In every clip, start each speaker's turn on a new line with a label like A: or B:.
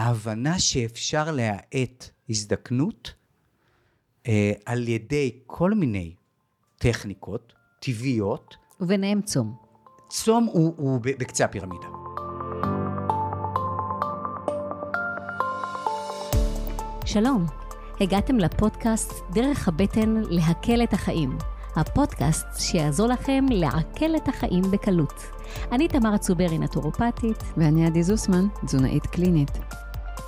A: ההבנה שאפשר להאט הזדקנות אה, על ידי כל מיני טכניקות טבעיות.
B: וביניהם צום.
A: צום הוא, הוא בקצה הפירמידה.
B: שלום, הגעתם לפודקאסט דרך הבטן להקל את החיים. הפודקאסט שיעזור לכם לעכל את החיים בקלות. אני תמר צוברי, נטורופטית.
C: ואני עדי זוסמן, תזונאית קלינית.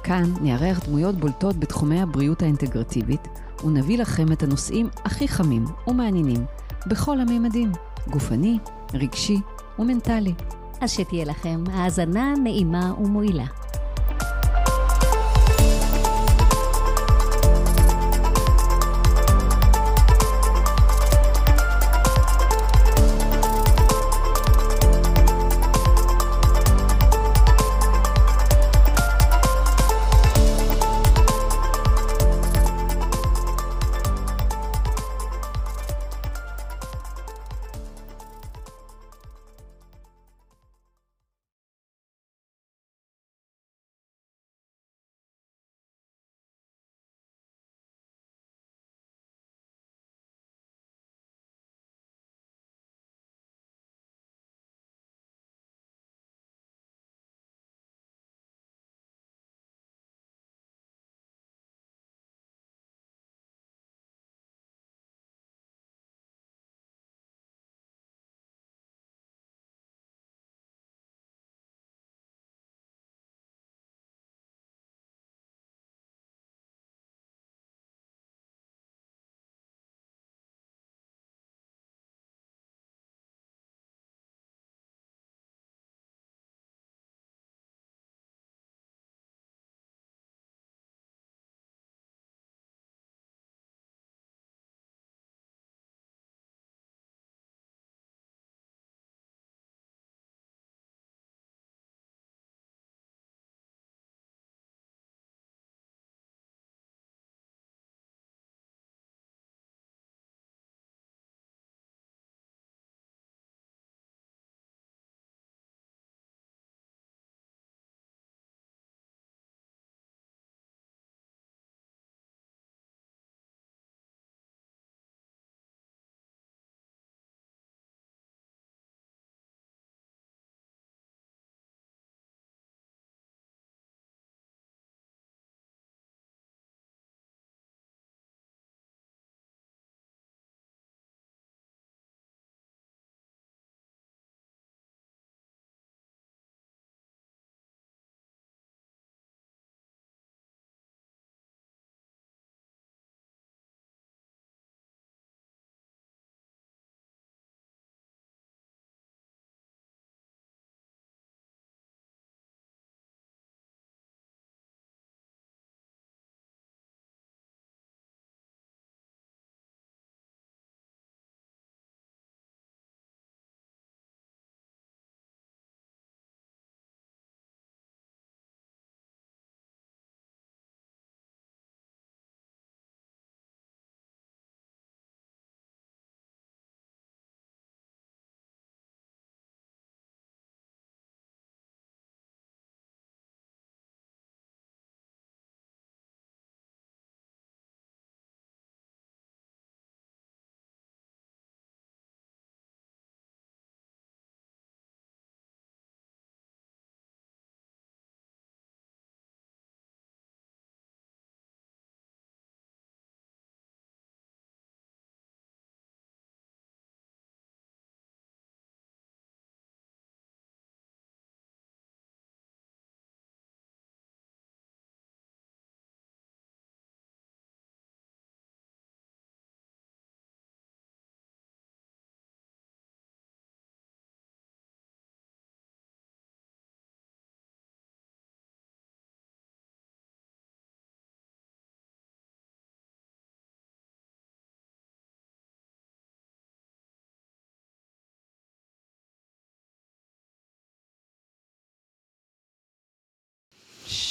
C: כאן נארח דמויות בולטות בתחומי הבריאות האינטגרטיבית, ונביא לכם את הנושאים הכי חמים ומעניינים בכל הממדים, גופני, רגשי ומנטלי.
B: אז שתהיה לכם האזנה נעימה ומועילה.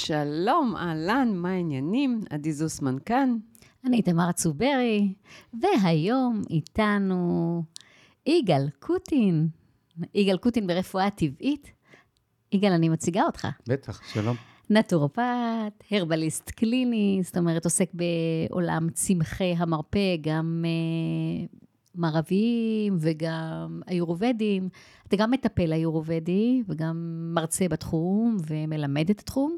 C: שלום, אהלן, מה העניינים? עדי זוסמן כאן.
B: אני תמר צוברי, והיום איתנו יגאל קוטין. יגאל קוטין ברפואה טבעית. יגאל, אני מציגה אותך.
A: בטח, שלום.
B: נטורופט, הרבליסט קליני, זאת אומרת, עוסק בעולם צמחי המרפא, גם אה, מערביים וגם איורובדים. אתה גם מטפל איורובדי וגם מרצה בתחום ומלמד את התחום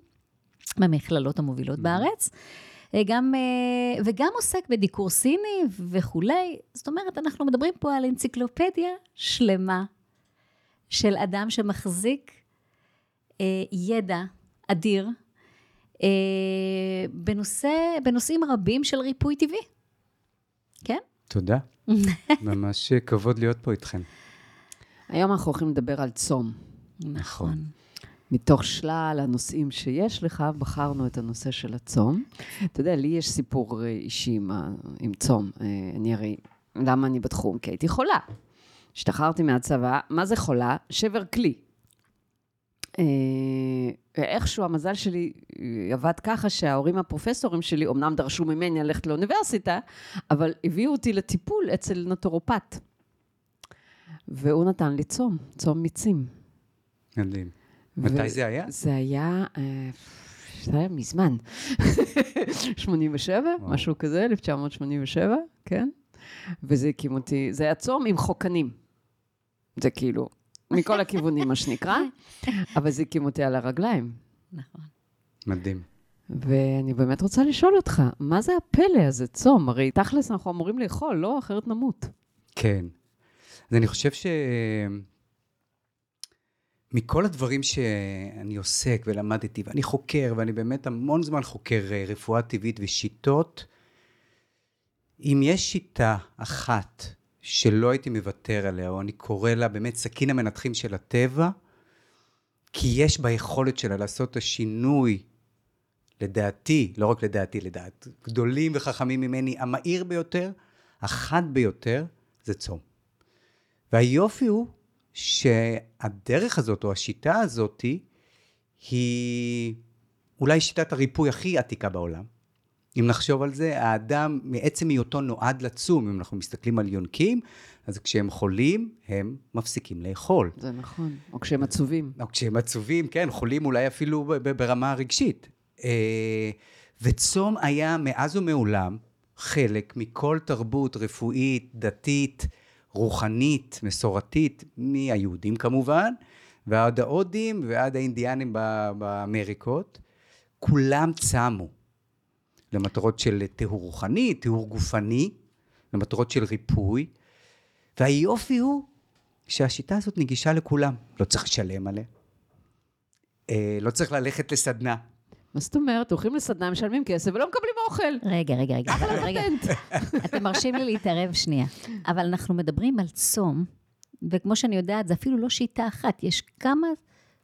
B: במכללות המובילות בארץ. אה, גם, אה, וגם עוסק בדיקור סיני וכולי. זאת אומרת, אנחנו מדברים פה על אנציקלופדיה שלמה של אדם שמחזיק אה, ידע אדיר בנושא, בנושאים רבים של ריפוי טבעי. כן?
A: תודה. ממש כבוד להיות פה איתכם.
C: היום אנחנו הולכים לדבר על צום.
B: נכון.
C: מתוך שלל הנושאים שיש לך, בחרנו את הנושא של הצום. אתה יודע, לי יש סיפור אה, אישי עם, עם צום. אה, אני הרי, למה אני בתחום? כי הייתי חולה. השתחררתי מהצבא, מה זה חולה? שבר כלי. אה, איכשהו המזל שלי עבד ככה שההורים הפרופסורים שלי אומנם דרשו ממני ללכת לאוניברסיטה, אבל הביאו אותי לטיפול אצל נטורופט. והוא נתן לי צום, צום מיצים.
A: מדהים. מתי זה היה?
C: זה היה, אה, זה היה מזמן. 87, וואו. משהו כזה, 1987, כן. וזה הקים אותי, זה היה צום עם חוקנים. זה כאילו, מכל הכיוונים, מה שנקרא, אבל זה הקים אותי על הרגליים.
B: נכון.
A: מדהים.
C: ואני באמת רוצה לשאול אותך, מה זה הפלא הזה, צום? הרי תכלס אנחנו אמורים לאכול, לא? אחרת נמות.
A: כן. אז אני חושב ש... מכל הדברים שאני עוסק ולמדתי, ואני חוקר, ואני באמת המון זמן חוקר אה, רפואה טבעית ושיטות, אם יש שיטה אחת שלא הייתי מוותר עליה, או אני קורא לה באמת סכין המנתחים של הטבע, כי יש ביכולת שלה לעשות את השינוי, לדעתי, לא רק לדעתי, לדעת גדולים וחכמים ממני, המהיר ביותר, החד ביותר, זה צום. והיופי הוא שהדרך הזאת, או השיטה הזאת, היא אולי שיטת הריפוי הכי עתיקה בעולם. אם נחשוב על זה, האדם מעצם היותו נועד לצום, אם אנחנו מסתכלים על יונקים, אז כשהם חולים, הם מפסיקים לאכול.
C: זה נכון, או כשהם עצובים.
A: או כשהם עצובים, כן, חולים אולי אפילו ברמה הרגשית. אה, וצום היה מאז ומעולם חלק מכל תרבות רפואית, דתית, רוחנית, מסורתית, מהיהודים כמובן, ועד ההודים ועד האינדיאנים באמריקות, כולם צמו. למטרות של טיהור רוחני, טיהור גופני, למטרות של ריפוי. והיופי הוא שהשיטה הזאת נגישה לכולם. לא צריך לשלם עליה. אה, לא צריך ללכת לסדנה.
C: מה זאת אומרת? הולכים לסדנה, משלמים כסף ולא מקבלים אוכל.
B: רגע, רגע, רגע. רגע. אתם מרשים לי להתערב שנייה. אבל אנחנו מדברים על צום, וכמו שאני יודעת, זה אפילו לא שיטה אחת, יש כמה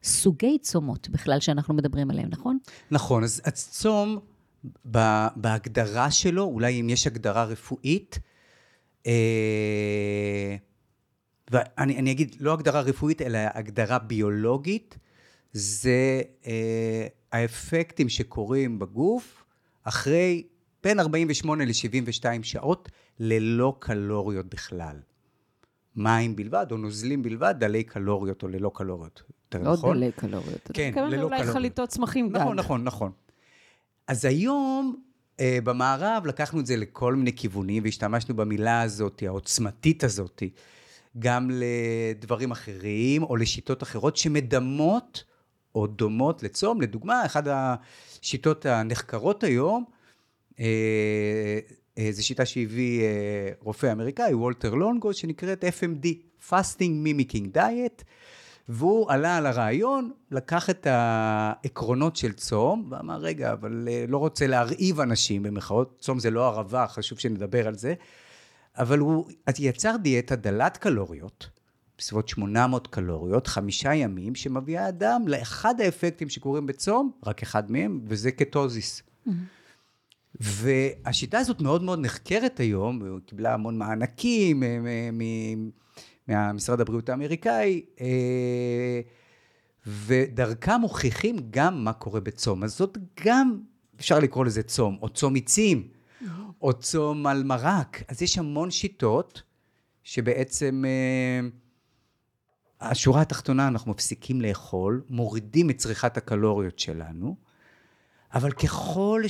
B: סוגי צומות בכלל שאנחנו מדברים עליהם, נכון?
A: נכון, אז, אז צום בהגדרה שלו, אולי אם יש הגדרה רפואית, אה, ואני אגיד, לא הגדרה רפואית, אלא הגדרה ביולוגית, זה אה, האפקטים שקורים בגוף אחרי בין 48 ל-72 שעות ללא קלוריות בכלל. מים בלבד, או נוזלים בלבד, דלי קלוריות או ללא קלוריות.
C: יותר לא נכון? דלי קלוריות.
A: כן, ללא קלוריות.
C: אולי חליטות צמחים
A: נכון, גד. נכון, נכון. אז היום אה, במערב לקחנו את זה לכל מיני כיוונים, והשתמשנו במילה הזאת, העוצמתית הזאת, גם לדברים אחרים, או לשיטות אחרות שמדמות או דומות לצום. לדוגמה, אחת השיטות הנחקרות היום, אה, אה, זו שיטה שהביא אה, רופא אמריקאי, וולטר לונגו, שנקראת FMD, Fasting Mimicking Diet, והוא עלה על הרעיון, לקח את העקרונות של צום, ואמר, רגע, אבל לא רוצה להרעיב אנשים, במרכאות, צום זה לא ערבה, חשוב שנדבר על זה, אבל הוא יצר דיאטה דלת קלוריות, בסביבות 800 קלוריות, חמישה ימים, שמביאה אדם לאחד האפקטים שקורים בצום, רק אחד מהם, וזה קטוזיס. Mm-hmm. והשיטה הזאת מאוד מאוד נחקרת היום, והיא קיבלה המון מענקים מהמשרד הבריאות האמריקאי, אה, ודרכם מוכיחים גם מה קורה בצום. אז זאת גם, אפשר לקרוא לזה צום, או צום עצים. או צום על מרק. אז יש המון שיטות שבעצם... השורה התחתונה, אנחנו מפסיקים לאכול, מורידים את צריכת הקלוריות שלנו, אבל ככל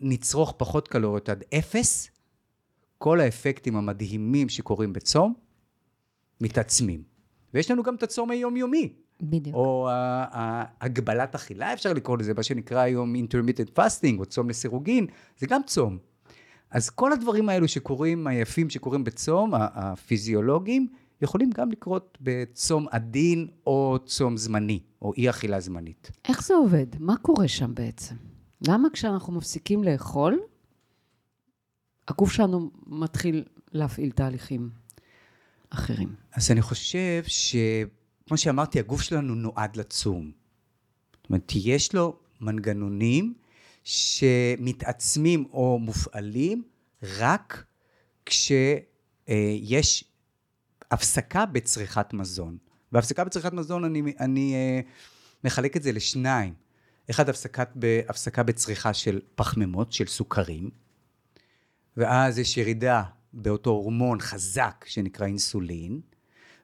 A: שנצרוך פחות קלוריות עד אפס, כל האפקטים המדהימים שקורים בצום מתעצמים. ויש לנו גם את הצום היומיומי,
B: בדיוק.
A: או הגבלת אכילה, אפשר לקרוא לזה, מה שנקרא היום intermittent fasting, או צום לסירוגין, זה גם צום. אז כל הדברים האלו שקורים, היפים שקורים בצום, הפיזיולוגיים, יכולים גם לקרות בצום עדין או צום זמני, או אי אכילה זמנית.
C: איך זה עובד? מה קורה שם בעצם? למה כשאנחנו מפסיקים לאכול, הגוף שלנו מתחיל להפעיל תהליכים אחרים?
A: אז אני חושב שכמו שאמרתי, הגוף שלנו נועד לצום. זאת אומרת, יש לו מנגנונים שמתעצמים או מופעלים רק כשיש הפסקה בצריכת מזון. והפסקה בצריכת מזון, אני, אני אה, מחלק את זה לשניים. אחד, הפסקת, הפסקה בצריכה של פחמימות, של סוכרים, ואז יש ירידה באותו הורמון חזק שנקרא אינסולין,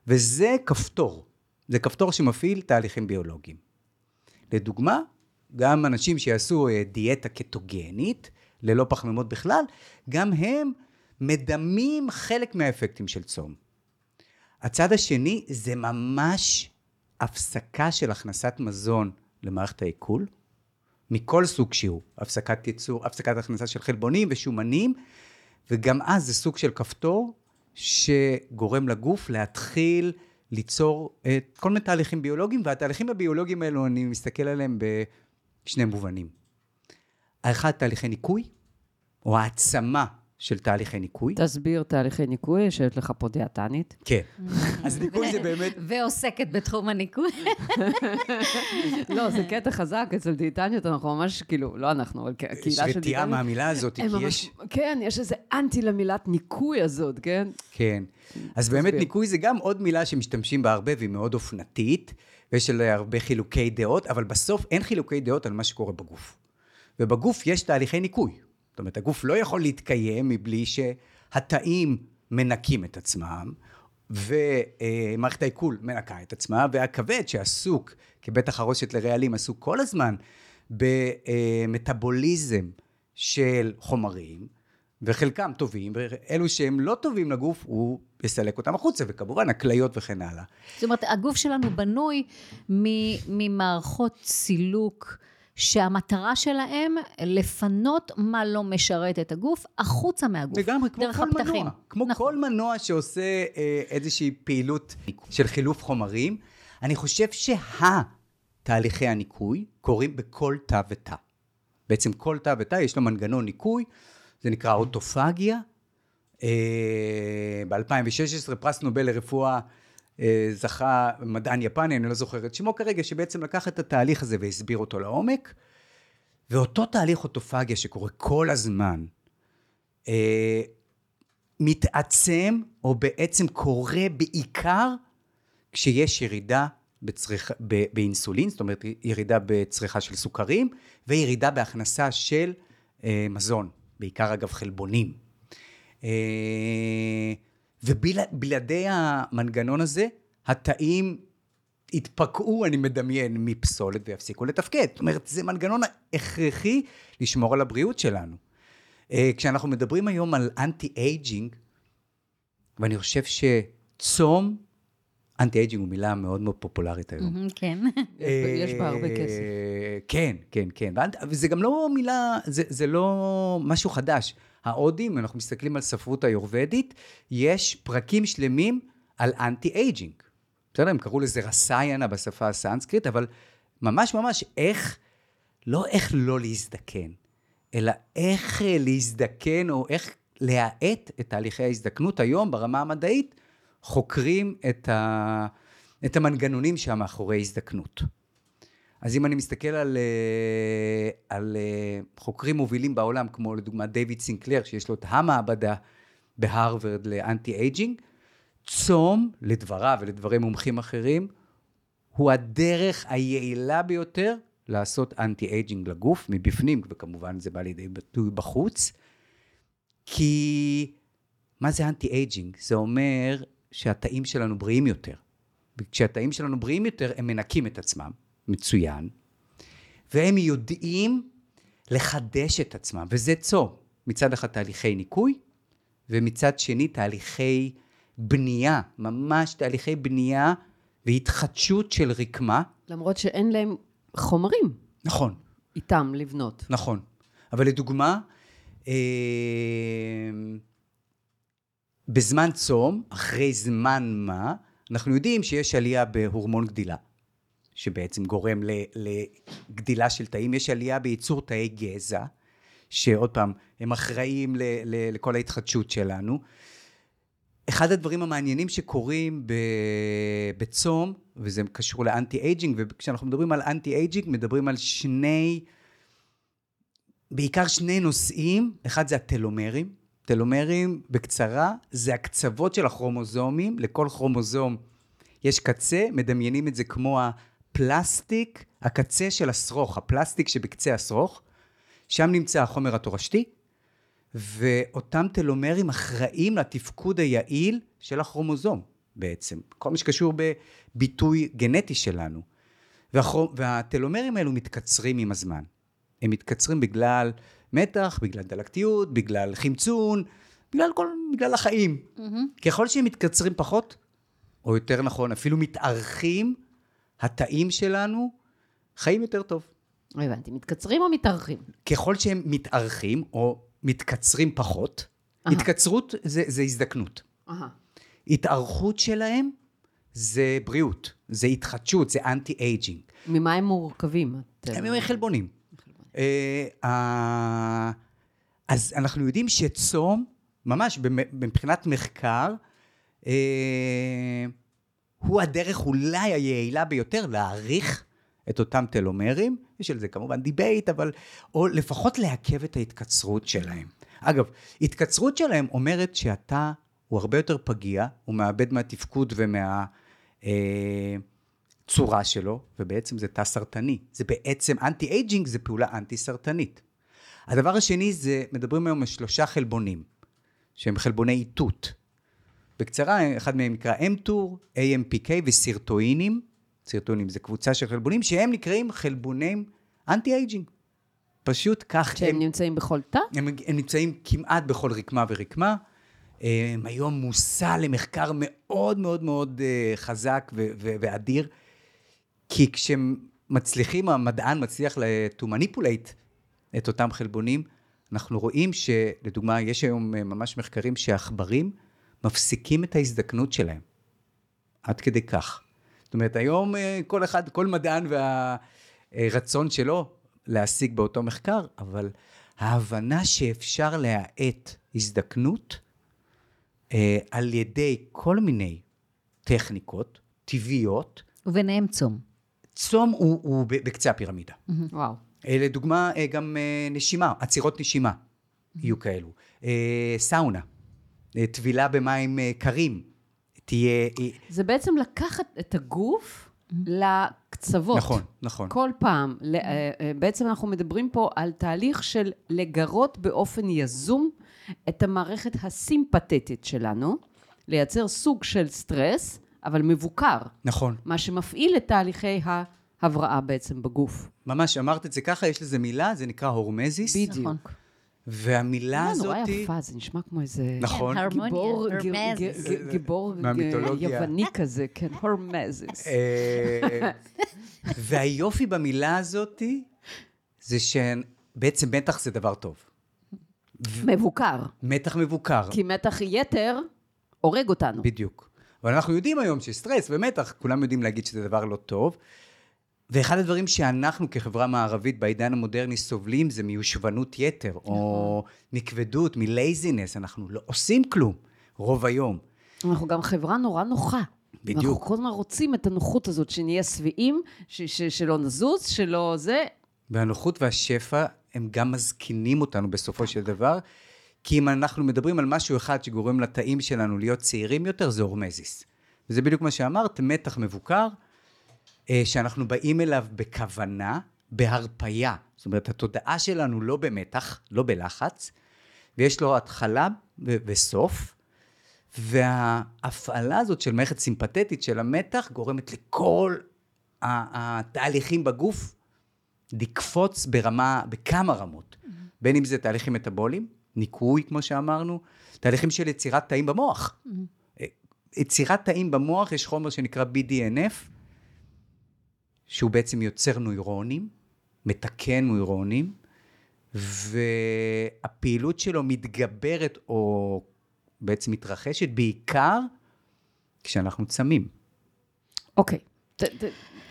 A: וזה כפתור. זה כפתור שמפעיל תהליכים ביולוגיים. לדוגמה, גם אנשים שיעשו אה, דיאטה קטוגנית, ללא פחמימות בכלל, גם הם מדמים חלק מהאפקטים של צום. הצד השני זה ממש הפסקה של הכנסת מזון למערכת העיכול, מכל סוג שהוא, הפסקת ייצור, הפסקת הכנסה של חלבונים ושומנים, וגם אז זה סוג של כפתור שגורם לגוף להתחיל ליצור את כל מיני תהליכים ביולוגיים, והתהליכים הביולוגיים האלו, אני מסתכל עליהם בשני מובנים. האחד, תהליכי ניקוי, או העצמה של תהליכי ניקוי.
C: תסביר תהליכי ניקוי, יושבת לך פה דיאטנית.
A: כן. אז ניקוי זה באמת...
B: ועוסקת בתחום הניקוי.
C: לא, זה קטע חזק, אצל דיאטניות אנחנו ממש, כאילו, לא אנחנו, אבל קהילה של
A: יש
C: דיאטניות.
A: רתיעה מהמילה הזאת, כי יש...
C: כן, יש איזה אנטי למילת ניקוי הזאת, כן?
A: כן. אז באמת. ניקוי זה גם עוד מילה שמשתמשים בה הרבה והיא מאוד אופנתית, ויש עליה הרבה חילוקי דעות, אבל בסוף אין חילוקי דעות על מה שקורה בגוף. ובגוף יש תהליכי ניקוי. זאת אומרת, הגוף לא יכול להתקיים מבלי שהתאים מנקים את עצמם, ומערכת העיכול מנקה את עצמה, והכבד שעסוק כבית החרושת לרעלים, עסוק כל הזמן במטאבוליזם של חומרים, וחלקם טובים, ואלו שהם לא טובים לגוף, הוא יסלק אותם החוצה, וכמובן הכליות וכן הלאה.
B: זאת אומרת, הגוף שלנו בנוי ממערכות סילוק. שהמטרה שלהם לפנות מה לא משרת את הגוף החוצה מהגוף.
A: לגמרי, כמו
B: דרך
A: כל
B: הפתחים.
A: מנוע. כמו
B: נכון.
A: כל מנוע שעושה אה, איזושהי פעילות של חילוף חומרים, אני חושב שהתהליכי הניקוי קורים בכל תא ותא. בעצם כל תא ותא יש לו מנגנון ניקוי, זה נקרא אוטופגיה. אה, ב-2016 פרס נובל לרפואה אה, זכה מדען יפני, אני לא זוכר את שמו כרגע, שבעצם לקח את התהליך הזה והסביר אותו לעומק. ואותו תהליך אוטופגיה שקורה כל הזמן, אה, מתעצם, או בעצם קורה בעיקר כשיש ירידה בצריך, ב, באינסולין, זאת אומרת ירידה בצריכה של סוכרים, וירידה בהכנסה של אה, מזון, בעיקר אגב חלבונים. אה, ובלעדי המנגנון הזה, התאים יתפקעו, אני מדמיין, מפסולת ויפסיקו לתפקד. זאת אומרת, זה מנגנון הכרחי לשמור על הבריאות שלנו. אה, כשאנחנו מדברים היום על anti aging, ואני חושב שצום, anti aging הוא מילה מאוד מאוד פופולרית היום.
B: כן.
C: יש בה הרבה
A: אה,
C: כסף.
A: כן, כן, כן. וזה גם לא מילה, זה, זה לא משהו חדש. ההודים, אנחנו מסתכלים על ספרות האיורוודית, יש פרקים שלמים על anti aging. בסדר, הם קראו לזה רסיינה בשפה הסנסקריט, אבל ממש ממש איך, לא איך לא להזדקן, אלא איך להזדקן, או איך להאט את תהליכי ההזדקנות. היום, ברמה המדעית, חוקרים את, ה, את המנגנונים שמאחורי הזדקנות. אז אם אני מסתכל על, אה, על אה, חוקרים מובילים בעולם, כמו לדוגמה דיוויד סינקלר, שיש לו את המעבדה בהרווארד ל anti aging, צום, לדבריו ולדברי מומחים אחרים, הוא הדרך היעילה ביותר לעשות anti aging לגוף, מבפנים, וכמובן זה בא לידי ביטוי בחוץ, כי מה זה anti aging? זה אומר שהתאים שלנו בריאים יותר. וכשהתאים שלנו בריאים יותר, הם מנקים את עצמם, מצוין. והם יודעים לחדש את עצמם, וזה צום. מצד אחד תהליכי ניקוי, ומצד שני תהליכי בנייה, ממש תהליכי בנייה והתחדשות של רקמה.
C: למרות שאין להם חומרים
A: נכון,
C: איתם לבנות.
A: נכון. אבל לדוגמה, אה, בזמן צום, אחרי זמן מה, אנחנו יודעים שיש עלייה בהורמון גדילה, שבעצם גורם לגדילה של תאים, יש עלייה בייצור תאי גזע, שעוד פעם, הם אחראים ל- ל- לכל ההתחדשות שלנו. אחד הדברים המעניינים שקורים בצום, וזה קשור ל anti aging, וכשאנחנו מדברים על anti aging, מדברים על שני, בעיקר שני נושאים, אחד זה הטלומרים, טלומרים בקצרה, זה הקצוות של הכרומוזומים, לכל כרומוזום יש קצה, מדמיינים את זה כמו הפלסטיק, הקצה של השרוך, הפלסטיק שבקצה השרוך, שם נמצא החומר התורשתי, ואותם טלומרים אחראים לתפקוד היעיל של הכרומוזום בעצם, כל מה שקשור בביטוי גנטי שלנו. והכרום, והטלומרים האלו מתקצרים עם הזמן. הם מתקצרים בגלל מתח, בגלל דלקתיות, בגלל חמצון, בגלל, כל, בגלל החיים. Mm-hmm. ככל שהם מתקצרים פחות, או יותר נכון, אפילו מתארכים, התאים שלנו חיים יותר טוב.
C: הבנתי, מתקצרים או מתארכים?
A: ככל שהם מתארכים, או מתקצרים פחות,
C: אהה.
A: התקצרות זה, זה הזדקנות.
C: אהה.
A: התארכות שלהם זה בריאות, זה התחדשות, זה anti aging.
C: ממה הם מורכבים?
A: הם הם חלבונים. אה, אז אנחנו יודעים שצום, ממש מבחינת מחקר, אה, הוא הדרך אולי היעילה ביותר להאריך את אותם טלומרים, יש על זה כמובן debate, אבל, או לפחות לעכב את ההתקצרות שלהם. אגב, התקצרות שלהם אומרת שהתא הוא הרבה יותר פגיע, הוא מאבד מהתפקוד ומה... אה, צורה שלו, ובעצם זה תא סרטני. זה בעצם, anti aging זה פעולה אנטי סרטנית. הדבר השני זה, מדברים היום על שלושה חלבונים, שהם חלבוני איתות. בקצרה, אחד מהם נקרא mTOR, AMPK וסירטואינים. סירטואינים זה קבוצה של חלבונים שהם נקראים חלבונים anti aging. פשוט כך
C: שהם
A: הם,
C: נמצאים בכל תא?
A: הם, הם נמצאים כמעט בכל רקמה ורקמה. הם היום מושא למחקר מאוד מאוד מאוד אה, חזק ו- ו- ואדיר, כי כשמצליחים, המדען מצליח to manipulate את אותם חלבונים, אנחנו רואים שלדוגמה, יש היום אה, ממש מחקרים שעכברים מפסיקים את ההזדקנות שלהם. עד כדי כך. זאת אומרת, היום אה, כל אחד, כל מדען והרצון שלו להשיג באותו מחקר, אבל ההבנה שאפשר להאט הזדקנות אה, על ידי כל מיני טכניקות טבעיות,
B: וביניהם צום.
A: צום הוא, הוא בקצה הפירמידה.
C: וואו.
A: אה, לדוגמה, אה, גם אה, נשימה, עצירות נשימה יהיו כאלו. אה, סאונה, אה, טבילה במים אה, קרים, תהיה... אה,
C: זה בעצם לקחת את הגוף לקצוות.
A: נכון, נכון.
C: כל פעם. אה, אה, בעצם אנחנו מדברים פה על תהליך של לגרות באופן יזום את המערכת הסימפתטית שלנו, לייצר סוג של סטרס, אבל מבוקר,
A: נכון.
C: מה שמפעיל את תהליכי ההבראה בעצם בגוף.
A: ממש, אמרת את זה ככה, יש לזה מילה, זה נקרא הורמזיס.
C: בדיוק.
B: נכון.
A: והמילה
C: מילה
A: הזאת...
C: נורא יפה, זה נשמע כמו איזה...
A: נכון.
C: גיבור, גיבור
A: מהמיתולוגיה.
C: יווני כזה, כן, הורמזיס.
A: אה, והיופי במילה הזאת, זה שבעצם מתח זה דבר טוב.
C: מבוקר,
A: מתח מבוקר.
C: כי מתח יתר הורג אותנו.
A: בדיוק. אבל אנחנו יודעים היום שסטרס ומתח, כולם יודעים להגיד שזה דבר לא טוב. ואחד הדברים שאנחנו כחברה מערבית בעידן המודרני סובלים זה מיושבנות יתר, או מכבדות, מלייזינס, אנחנו לא עושים כלום, רוב היום.
C: אנחנו גם חברה נורא נוחה.
A: בדיוק.
C: אנחנו כל הזמן רוצים את הנוחות הזאת, שנהיה שבעים, ש- ש- שלא נזוז, שלא זה.
A: והנוחות והשפע הם גם מזקינים אותנו בסופו של דבר, כי אם אנחנו מדברים על משהו אחד שגורם לתאים שלנו להיות צעירים יותר, זה הורמזיס. וזה בדיוק מה שאמרת, מתח מבוקר, שאנחנו באים אליו בכוונה, בהרפייה. זאת אומרת, התודעה שלנו לא במתח, לא בלחץ, ויש לו התחלה ו- וסוף, וההפעלה הזאת של מערכת סימפתטית של המתח גורמת לכל התהליכים בגוף לקפוץ ברמה, בכמה רמות. בין אם זה תהליכים מטאבוליים, ניקוי, כמו שאמרנו, תהליכים של יצירת תאים במוח. יצירת תאים במוח, יש חומר שנקרא BDNF, שהוא בעצם יוצר נוירונים, מתקן נוירונים, והפעילות שלו מתגברת או בעצם מתרחשת בעיקר כשאנחנו צמים.
C: אוקיי.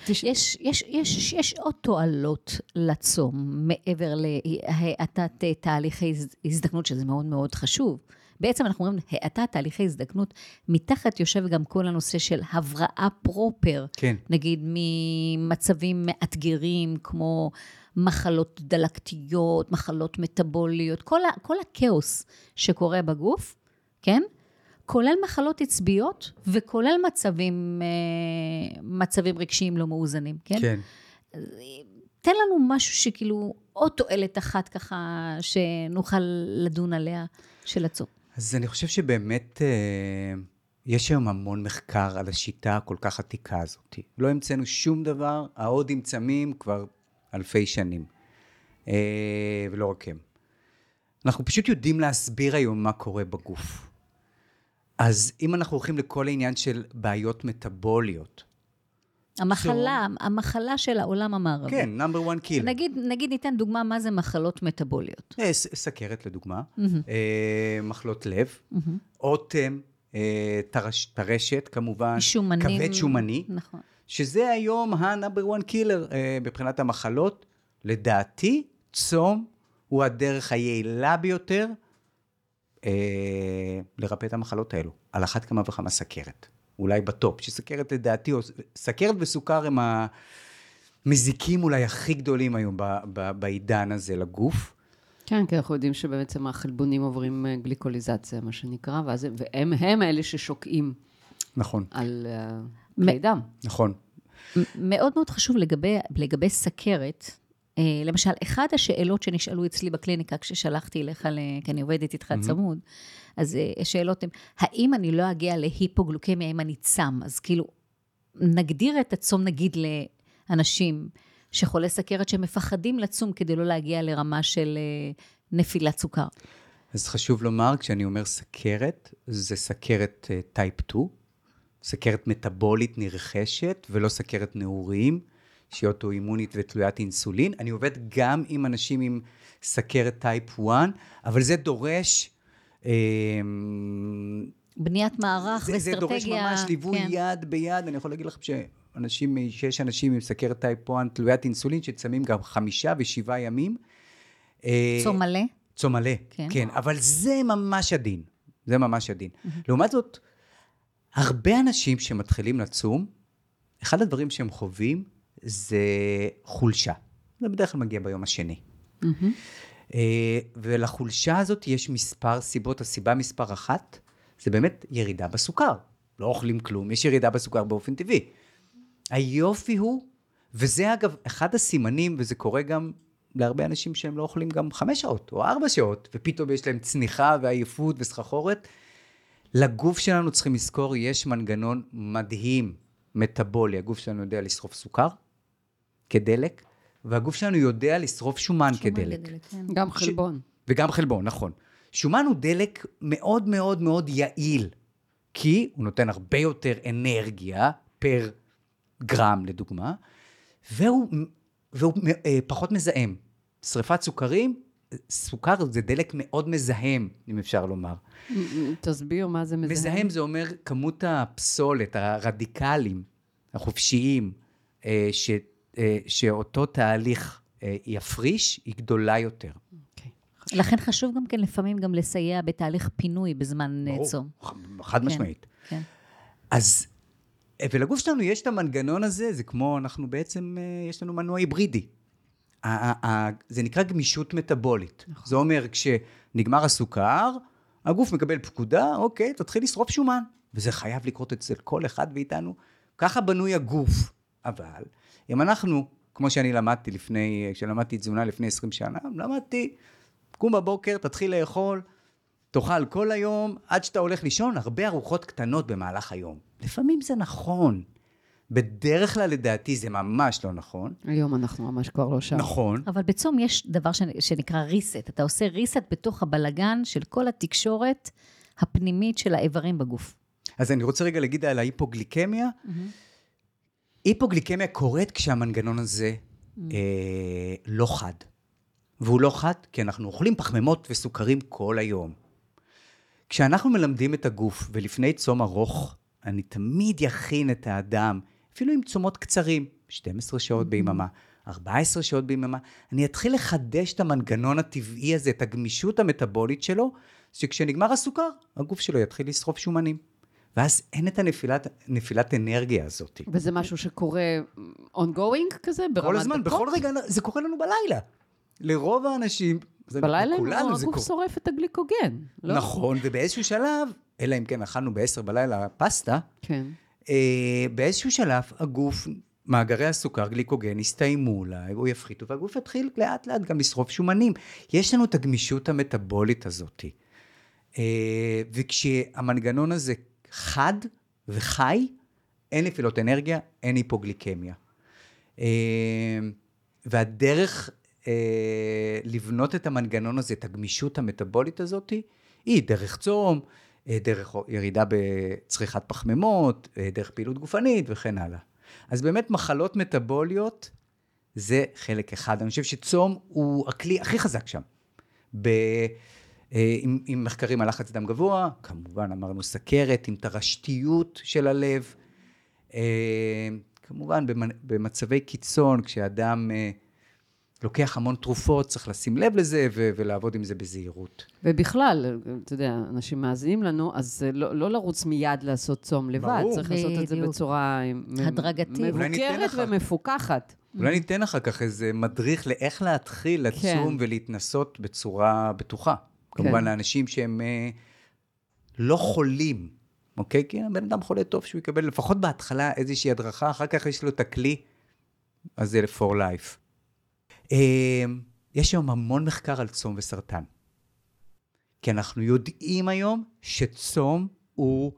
B: יש, יש, יש, יש עוד תועלות לצום, מעבר להאטת תהליכי הזדקנות, שזה מאוד מאוד חשוב. בעצם אנחנו אומרים, האטת תהליכי הזדקנות, מתחת יושב גם כל הנושא של הבראה פרופר.
A: כן.
B: נגיד ממצבים מאתגרים, כמו מחלות דלקתיות, מחלות מטבוליות, כל, ה, כל הכאוס שקורה בגוף, כן? כולל מחלות עצביות וכולל מצבים, אה, מצבים רגשיים לא מאוזנים, כן?
A: כן.
B: תן לנו משהו שכאילו, עוד תועלת אחת ככה, שנוכל לדון עליה של הצום.
A: אז אני חושב שבאמת אה, יש היום המון מחקר על השיטה הכל כך עתיקה הזאת. לא המצאנו שום דבר, ההודים צמים כבר אלפי שנים. אה, ולא רק הם. אנחנו פשוט יודעים להסביר היום מה קורה בגוף. אז אם אנחנו הולכים לכל העניין של בעיות מטאבוליות,
B: המחלה, so, המחלה של העולם המערבי.
A: כן, number one kill.
B: נגיד, נגיד ניתן דוגמה מה זה מחלות מטאבוליות.
A: אה, סכרת לדוגמה, mm-hmm. אה, מחלות לב, mm-hmm. אוטם, אה, טרש, טרשת כמובן,
B: שומנים,
A: כבד שומני,
B: נכון.
A: שזה היום ה number one killer מבחינת המחלות. לדעתי, צום הוא הדרך היעילה ביותר אה, לרפא את המחלות האלו, על אחת כמה וכמה סכרת. אולי ב top, שסכרת לדעתי, או סכרת וסוכר הם המזיקים אולי הכי גדולים היום ב, ב, בעידן הזה לגוף.
C: כן, כי אנחנו יודעים שבעצם החלבונים עוברים אה, גליקוליזציה, מה שנקרא, ואז, והם הם אלה ששוקעים.
A: נכון.
C: על uh, כלי דם.
A: נכון.
B: מאוד מאוד חשוב לגבי, לגבי סכרת, אה, למשל, אחת השאלות שנשאלו אצלי בקליניקה כששלחתי אליך, כי אני עובדת איתך mm-hmm. צמוד, אז אה, השאלות הן, האם אני לא אגיע להיפוגלוקמיה אם אני צם? אז כאילו, נגדיר את הצום נגיד לאנשים שחולי סכרת שמפחדים לצום כדי לא להגיע לרמה של אה, נפילת סוכר.
A: אז חשוב לומר, כשאני אומר סכרת, זה סכרת טייפ 2, סכרת מטבולית נרכשת ולא סכרת נעורים. שהיא אוטואימונית ותלוית אינסולין. אני עובד גם עם אנשים עם סכרת type 1, אבל זה דורש...
B: אה, בניית מערך
A: זה,
B: ואסטרטגיה.
A: זה דורש ממש ליווי כן. יד ביד. אני יכול להגיד לכם שאנשים, שיש אנשים עם סכרת type 1 תלוית אינסולין, שצמים גם חמישה ושבעה ימים.
B: אה, צום מלא?
A: צום מלא, כן. כן. אבל זה ממש עדין. זה ממש עדין. לעומת זאת, הרבה אנשים שמתחילים לצום, אחד הדברים שהם חווים זה חולשה. זה בדרך כלל מגיע ביום השני. Mm-hmm. ולחולשה הזאת יש מספר סיבות. הסיבה מספר אחת, זה באמת ירידה בסוכר. לא אוכלים כלום, יש ירידה בסוכר באופן טבעי. היופי הוא, וזה אגב אחד הסימנים, וזה קורה גם להרבה אנשים שהם לא אוכלים גם חמש שעות או ארבע שעות, ופתאום יש להם צניחה ועייפות וסחחורת. לגוף שלנו צריכים לזכור, יש מנגנון מדהים, מטאבולי. הגוף שלנו יודע לשרוף סוכר, כדלק, והגוף שלנו יודע לשרוף שומן, שומן כדלק. כדלק
C: כן. גם חלבון.
A: ש... וגם חלבון, נכון. שומן הוא דלק מאוד מאוד מאוד יעיל, כי הוא נותן הרבה יותר אנרגיה פר גרם, לדוגמה, והוא, והוא אה, פחות מזהם. שריפת סוכרים, סוכר זה דלק מאוד מזהם, אם אפשר לומר.
C: תסביר מה זה מזהם.
A: מזהם זה אומר כמות הפסולת, הרדיקלים, החופשיים, אה, ש... אה, שאותו תהליך אה, יפריש, היא גדולה יותר. Okay.
B: אוקיי. לכן חשוב גם כן לפעמים גם לסייע בתהליך פינוי בזמן
A: ברור,
B: צום.
A: חד כן, משמעית. כן. אז, ולגוף שלנו יש את המנגנון הזה, זה כמו, אנחנו בעצם, יש לנו מנוע היברידי. זה נקרא גמישות מטבולית. נכון. זה אומר, כשנגמר הסוכר, הגוף מקבל פקודה, אוקיי, תתחיל לשרוף שומן. וזה חייב לקרות אצל כל אחד מאיתנו. ככה בנוי הגוף. אבל אם אנחנו, כמו שאני למדתי לפני, כשלמדתי תזונה לפני 20 שנה, למדתי, קום בבוקר, תתחיל לאכול, תאכל כל היום, עד שאתה הולך לישון, הרבה ארוחות קטנות במהלך היום. לפעמים זה נכון, בדרך כלל, לדעתי, זה ממש לא נכון.
C: היום אנחנו ממש כבר לא שם.
A: נכון.
B: אבל בצום יש דבר ש... שנקרא reset. אתה עושה reset בתוך הבלגן של כל התקשורת הפנימית של האיברים בגוף.
A: אז אני רוצה רגע להגיד על ההיפוגליקמיה. היפוגליקמיה קורית כשהמנגנון הזה אה, לא חד. והוא לא חד כי אנחנו אוכלים פחמימות וסוכרים כל היום. כשאנחנו מלמדים את הגוף, ולפני צום ארוך, אני תמיד יכין את האדם, אפילו עם צומות קצרים, 12 שעות ביממה, 14 שעות ביממה, אני אתחיל לחדש את המנגנון הטבעי הזה, את הגמישות המטבולית שלו, שכשנגמר הסוכר, הגוף שלו יתחיל לשרוף שומנים. ואז אין את הנפילת, נפילת אנרגיה הזאת.
C: וזה משהו שקורה ongoing כזה, ברמת
A: כל הזמן,
C: דקות?
A: בכל רגע, זה קורה לנו בלילה. לרוב האנשים, זה
C: בלילה
A: לכולנו זה קורה.
C: שורף את הגליקוגן, לא?
A: נכון, ובאיזשהו שלב, אלא אם כן אכלנו ב-10 בלילה פסטה,
C: כן.
A: אה, באיזשהו שלב הגוף, מאגרי הסוכר, גליקוגן, יסתיימו אולי, או יפחיתו, והגוף יתחיל לאט לאט גם לשרוף שומנים. יש לנו את הגמישות המטבולית הזאת. אה, וכשהמנגנון הזה חד וחי, אין נפילות אנרגיה, אין היפוגליקמיה. אה, והדרך אה, לבנות את המנגנון הזה, את הגמישות המטבולית הזאת, היא דרך צום, אה, דרך ירידה בצריכת פחמימות, דרך פעילות גופנית וכן הלאה. אז באמת מחלות מטבוליות זה חלק אחד. אני חושב שצום הוא הכלי הכי חזק שם. ב... אה, עם, עם מחקרים על לחץ דם גבוה, כמובן אמרנו סכרת, עם תרשתיות של הלב. אה, כמובן במ- במצבי קיצון, כשאדם אה, לוקח המון תרופות, צריך לשים לב לזה ו- ולעבוד עם זה בזהירות.
C: ובכלל, אתה יודע, אנשים מאזינים לנו, אז לא, לא לרוץ מיד לעשות צום לבד,
A: ברור.
C: צריך לעשות את זה. בצורה
B: הדרגתית.
C: מבוקרת
A: לך.
C: ומפוקחת.
A: אולי ניתן אחר כך איזה מדריך לאיך להתחיל לצום
C: כן.
A: ולהתנסות בצורה בטוחה. כמובן לאנשים שהם אה, לא חולים, אוקיי? כי הבן אדם חולה טוב שהוא יקבל לפחות בהתחלה איזושהי הדרכה, אחר כך יש לו את הכלי, אז זה ל-for life. אה, יש היום המון מחקר על צום וסרטן. כי אנחנו יודעים היום שצום הוא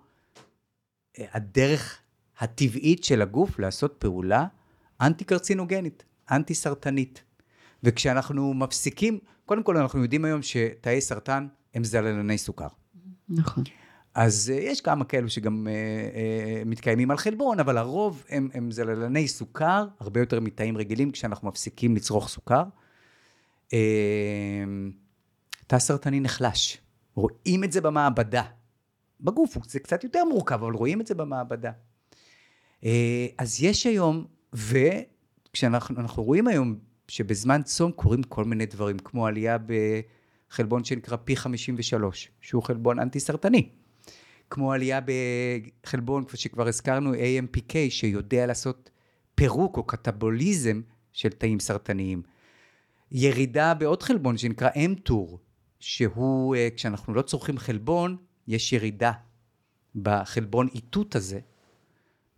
A: אה, הדרך הטבעית של הגוף לעשות פעולה אנטי-קרצינוגנית, אנטי-סרטנית. וכשאנחנו מפסיקים, קודם כל אנחנו יודעים היום שתאי סרטן הם זללני סוכר.
C: נכון.
A: אז uh, יש כמה כאלו שגם uh, uh, מתקיימים על חלבון, אבל הרוב הם, הם זללני סוכר, הרבה יותר מתאים רגילים כשאנחנו מפסיקים לצרוך סוכר. Uh, תא סרטני נחלש, רואים את זה במעבדה. בגוף זה קצת יותר מורכב, אבל רואים את זה במעבדה. Uh, אז יש היום, וכשאנחנו אנחנו רואים היום שבזמן צום קורים כל מיני דברים, כמו עלייה בחלבון שנקרא פי 53, שהוא חלבון אנטי-סרטני. כמו עלייה בחלבון, כפי שכבר הזכרנו, AMPK, שיודע לעשות פירוק או קטבוליזם של תאים סרטניים. ירידה בעוד חלבון שנקרא mTOR, שהוא, אה, כשאנחנו לא צורכים חלבון, יש ירידה בחלבון איתות הזה,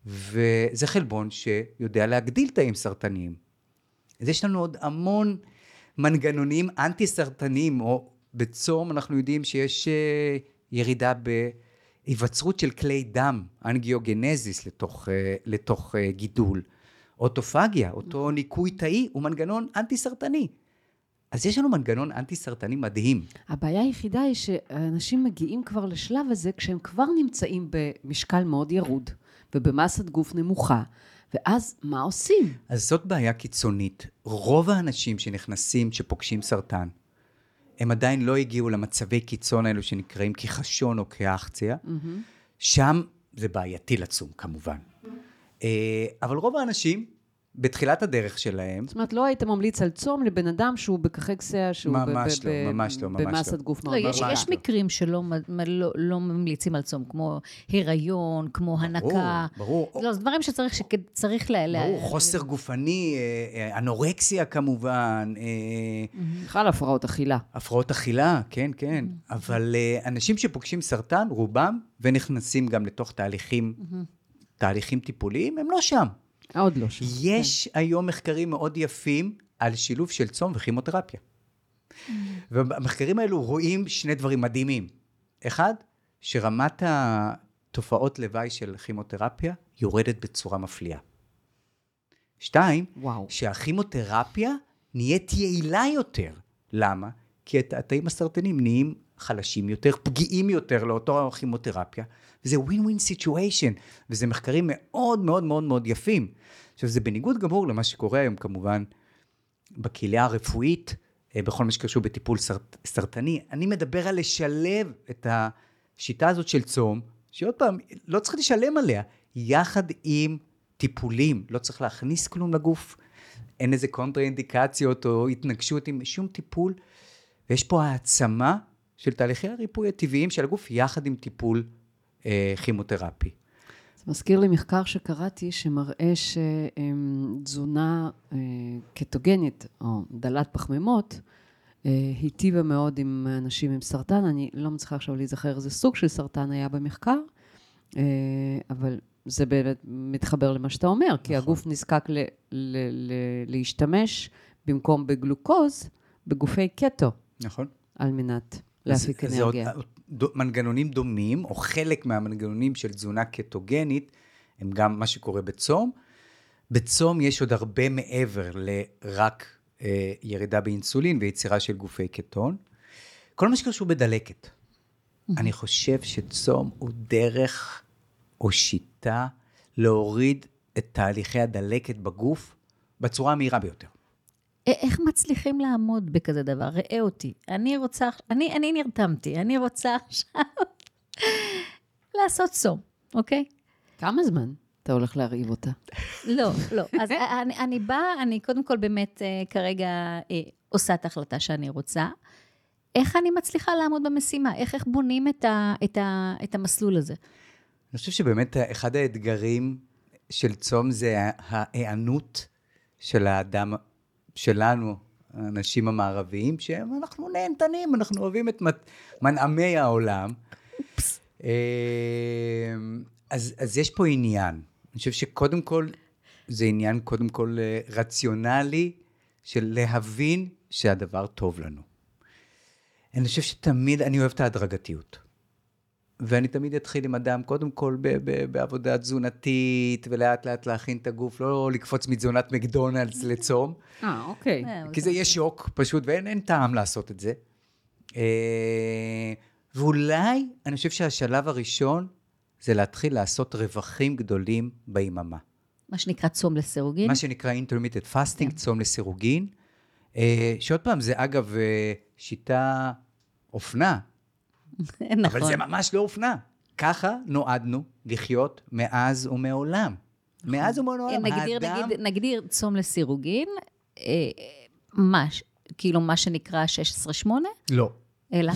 A: וזה חלבון שיודע להגדיל תאים סרטניים. אז יש לנו עוד המון מנגנונים אנטי-סרטניים, או בצום אנחנו יודעים שיש אה, ירידה בהיווצרות של כלי דם, אנגיוגנזיס לתוך, אה, לתוך אה, גידול. אוטופגיה, אותו ניקוי תאי, הוא מנגנון אנטי-סרטני. אז יש לנו מנגנון אנטי-סרטני מדהים.
C: הבעיה היחידה היא שאנשים מגיעים כבר לשלב הזה כשהם כבר נמצאים במשקל מאוד ירוד ובמסת גוף נמוכה, ואז מה עושים?
A: אז זאת בעיה קיצונית. רוב האנשים שנכנסים, שפוגשים סרטן, הם עדיין לא הגיעו למצבי קיצון האלו שנקראים כחשון או כאחציה. שם זה בעייתי לצום, כמובן. אה, אבל רוב האנשים, בתחילת הדרך שלהם,
C: זאת אומרת, לא היית ממליץ על צום לבן אדם שהוא בקחקסיה, שהוא
A: ממש
C: ב-
A: לא,
C: ב-
A: ממש לא, ממש
C: במסת
A: לא.
C: גוף
B: לא,
C: מאוד
B: יש,
A: ממש
B: יש
A: לא.
B: מקרים שלא לא, לא ממליצים על צום, כמו היריון, כמו הנקה.
A: ברור.
B: לא, זה דברים שצריך, שצריך ל...
A: ברור, חוסר גופני, אה, אה, אנורקסיה כמובן, אה,
C: בכלל הפרעות אכילה.
A: הפרעות אכילה, כן, כן. אבל אנשים שפוגשים סרטן, רובם, ונכנסים גם לתוך תהליכים, תהליכים טיפוליים, הם לא שם.
C: עוד לא שם.
A: יש היום מחקרים מאוד יפים על שילוב של צום וכימותרפיה. ובמחקרים האלו רואים שני דברים מדהימים. אחד, שרמת תופעות לוואי של כימותרפיה יורדת בצורה מפליאה. שתיים,
C: וואו.
A: שהכימותרפיה נהיית יעילה יותר. למה? כי התאים הסרטנים נהיים חלשים יותר, פגיעים יותר לאותו כימותרפיה, וזה ווין ווין סיטואשן, וזה מחקרים מאוד מאוד מאוד מאוד יפים. עכשיו, זה בניגוד גמור למה שקורה היום כמובן בקהילה הרפואית, אה, בכל מה שקשור בטיפול סרט, סרטני. אני מדבר על לשלב את השיטה הזאת של צום, שעוד פעם, לא צריך לשלם עליה, יחד עם טיפולים, לא צריך להכניס כלום לגוף, אין איזה קונטרה אינדיקציות או התנגשות עם שום טיפול, ויש פה העצמה של תהליכי הריפוי הטבעיים של הגוף יחד עם טיפול כימותרפי.
C: זה מזכיר לי מחקר שקראתי שמראה שתזונה אה, קטוגנית או דלת פחמימות אה, היטיבה מאוד עם אנשים עם סרטן. אני לא מצליחה עכשיו להיזכר איזה סוג של סרטן היה במחקר, אה, אבל זה באמת מתחבר למה שאתה אומר, כי
A: נכון.
C: הגוף נזקק ל- ל- ל- להשתמש במקום בגלוקוז, בגופי קטו,
A: נכון.
C: על מנת להפיק
A: זה
C: אנרגיה.
A: עוד מנגנונים דומים, או חלק מהמנגנונים של תזונה קטוגנית, הם גם מה שקורה בצום. בצום יש עוד הרבה מעבר לרק אה, ירידה באינסולין ויצירה של גופי קטון. כל מה שקשור בדלקת. אני חושב שצום הוא דרך או שיטה להוריד את תהליכי הדלקת בגוף בצורה המהירה ביותר.
B: א- איך מצליחים לעמוד בכזה דבר? ראה אותי. אני רוצה, אני, אני נרתמתי, אני רוצה עכשיו לעשות צום, אוקיי?
C: כמה זמן אתה הולך להרעיב אותה?
B: לא, לא. אז אני, אני באה, אני קודם כל באמת אה, כרגע אה, עושה את ההחלטה שאני רוצה. איך אני מצליחה לעמוד במשימה? איך, איך בונים את, ה, את, ה, את המסלול הזה?
A: אני חושב שבאמת אחד האתגרים של צום זה ההיענות של האדם, שלנו, האנשים המערביים, שאנחנו נהנתנים, אנחנו אוהבים את מנ- מנעמי העולם. אה, אז, אז יש פה עניין. אני חושב שקודם כל, זה עניין קודם כל אה, רציונלי של להבין שהדבר טוב לנו. אני חושב שתמיד, אני אוהב את ההדרגתיות. ואני תמיד אתחיל עם אדם, קודם כל ב- ב- בעבודה תזונתית, ולאט לאט להכין את הגוף, לא לקפוץ מתזונת מקדונלדס לצום,
C: אה, אוקיי.
A: כי זה יהיה שוק פשוט, ואין אין טעם לעשות את זה. אה, ואולי, אני חושב שהשלב הראשון זה להתחיל לעשות רווחים גדולים ביממה.
B: מה שנקרא צום לסירוגין.
A: מה שנקרא intermittent fasting,
B: כן.
A: צום לסירוגין. אה, שעוד פעם, זה אגב אה, שיטה אופנה,
B: נכון.
A: אבל זה ממש לא אופנה. ככה נועדנו לחיות מאז ומעולם. מאז ומעולם.
B: נגדיר,
A: האדם...
B: נגיד, נגדיר צום לסירוגין, אה, מה, כאילו מה שנקרא 16-8,
A: לא.
B: אלא,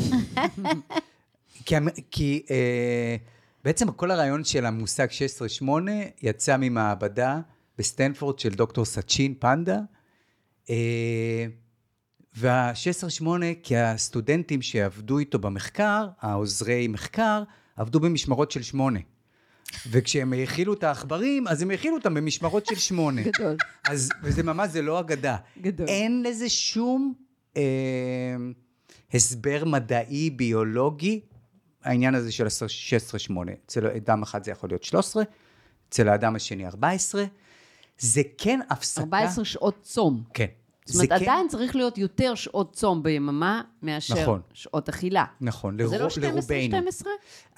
A: כי, כי אה, בעצם כל הרעיון של המושג 16-8 יצא ממעבדה בסטנפורד של דוקטור סצ'ין פנדה. אה, וה-16-8, כי הסטודנטים שעבדו איתו במחקר, העוזרי מחקר, עבדו במשמרות של שמונה. וכשהם האכילו את העכברים, אז הם האכילו אותם במשמרות של שמונה.
C: גדול.
A: אז, וזה ממש, זה לא אגדה.
C: גדול.
A: אין לזה שום אה, הסבר מדעי, ביולוגי, העניין הזה של 16-8. אצל אדם אחד זה יכול להיות 13, אצל האדם השני 14. זה כן הפסקה...
C: 14 שעות צום.
A: כן.
C: זאת אומרת,
A: זה כן-
C: עדיין צריך להיות יותר שעות צום ביממה מאשר
A: נכון.
C: שעות אכילה.
A: נכון,
C: זה לא
A: לרוב, לרובנו.
C: 12-12?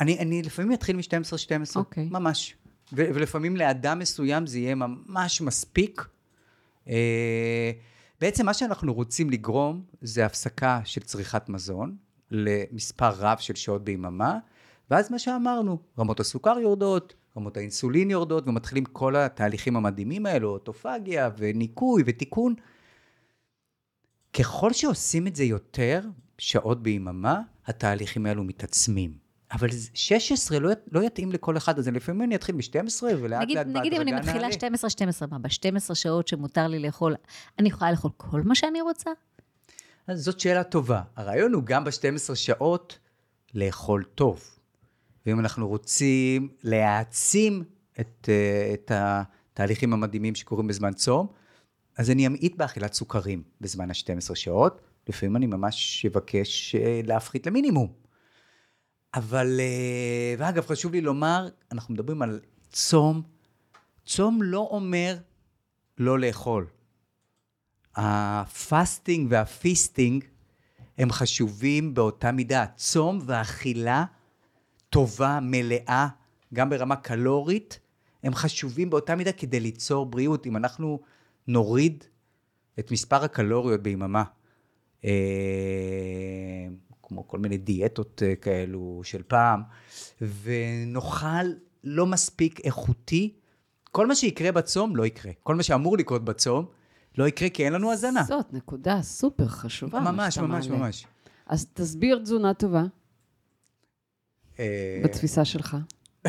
A: אני, אני לפעמים אתחיל מ-12-12,
C: אוקיי.
A: ממש. ו- ולפעמים לאדם מסוים זה יהיה ממש מספיק. אה, בעצם מה שאנחנו רוצים לגרום זה הפסקה של צריכת מזון למספר רב של שעות ביממה, ואז מה שאמרנו, רמות הסוכר יורדות, רמות האינסולין יורדות, ומתחילים כל התהליכים המדהימים האלו, אוטופגיה וניקוי ותיקון. ככל שעושים את זה יותר שעות ביממה, התהליכים האלו מתעצמים. אבל זה- 16 לא, לא יתאים לכל אחד, אז לפעמים אני אתחיל ב-12 ולאט
B: נגיד,
A: לאט
B: נגיד אם אני
A: בהדרגה
B: מתחילה
A: נעלה.
B: 12-12, מה, ב-12 שעות שמותר לי לאכול, אני יכולה לאכול כל מה שאני רוצה?
A: אז זאת שאלה טובה. הרעיון הוא גם ב-12 שעות לאכול טוב. ואם אנחנו רוצים להעצים את, אה, את התהליכים המדהימים שקורים בזמן צום, אז אני אמעיט באכילת סוכרים בזמן ה-12 שעות. לפעמים אני ממש אבקש אה, להפחית למינימום. אבל, אה, ואגב, חשוב לי לומר, אנחנו מדברים על צום. צום לא אומר לא לאכול. ה fasting וה feasting הם חשובים באותה מידה. צום ואכילה טובה, מלאה, גם ברמה קלורית, הם חשובים באותה מידה כדי ליצור בריאות. אם אנחנו נוריד את מספר הקלוריות ביממה, אה, כמו כל מיני דיאטות אה, כאלו של פעם, ונאכל לא מספיק איכותי, כל מה שיקרה בצום לא יקרה. כל מה שאמור לקרות בצום לא יקרה כי אין לנו הזנה.
C: זאת נקודה סופר חשובה.
A: ממש, ממש,
C: מעלה.
A: ממש.
C: אז תסביר תזונה טובה
A: אה,
C: בתפיסה שלך.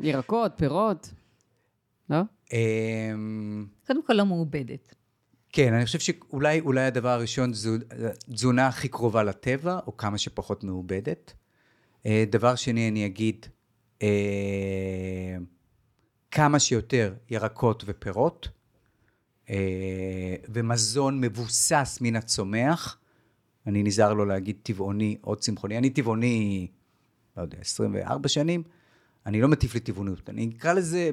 C: ירקות, פירות, לא?
A: אמ,
B: קודם כל לא מעובדת.
A: כן, אני חושב שאולי אולי הדבר הראשון זו תזונה הכי קרובה לטבע, או כמה שפחות מעובדת. אה, דבר שני, אני אגיד, אה, כמה שיותר ירקות ופירות, אה, ומזון מבוסס מן הצומח. אני נזהר לא להגיד טבעוני או צמחוני. אני טבעוני, לא יודע, 24 שנים, אני לא מטיף לטבעונות. אני אקרא לזה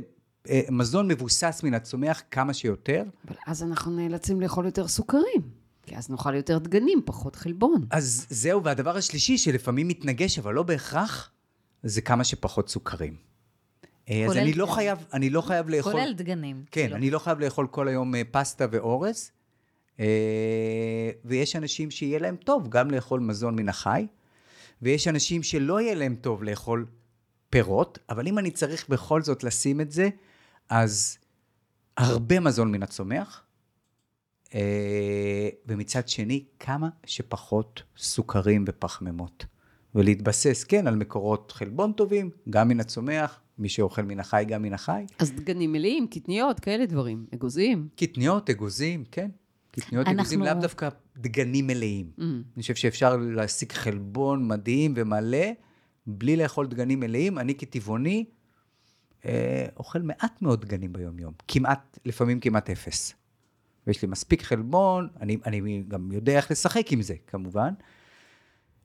A: מזון מבוסס מן הצומח כמה שיותר.
C: אבל אז אנחנו נאלצים לאכול יותר סוכרים, כי אז נאכל יותר דגנים, פחות חלבון.
A: אז זהו, והדבר השלישי שלפעמים מתנגש, אבל לא בהכרח, זה כמה שפחות סוכרים. אה, אז אני לא. חייב, אני לא חייב לאכול...
B: כולל דגנים.
A: כן,
B: כאילו.
A: אני לא חייב לאכול כל היום אה, פסטה ואורז, אה, ויש אנשים שיהיה להם טוב גם לאכול מזון מן החי, ויש אנשים שלא יהיה להם טוב לאכול פירות, אבל אם אני צריך בכל זאת לשים את זה, אז הרבה מזון מן הצומח, אה, ומצד שני, כמה שפחות סוכרים ופחמימות. ולהתבסס, כן, על מקורות חלבון טובים, גם מן הצומח, מי שאוכל מן החי, גם מן החי.
C: אז דגנים מלאים, קטניות, כאלה דברים, אגוזים.
A: קטניות, אגוזים, כן. קטניות,
B: אנחנו-
A: אגוזים, לאו דווקא דגנים מלאים.
C: Mm.
A: אני חושב שאפשר להשיג חלבון מדהים ומלא, בלי לאכול דגנים מלאים. אני כטבעוני אוכל מעט מאוד דגנים ביום-יום. כמעט, לפעמים כמעט אפס. ויש לי מספיק חלבון, אני, אני גם יודע איך לשחק עם זה, כמובן.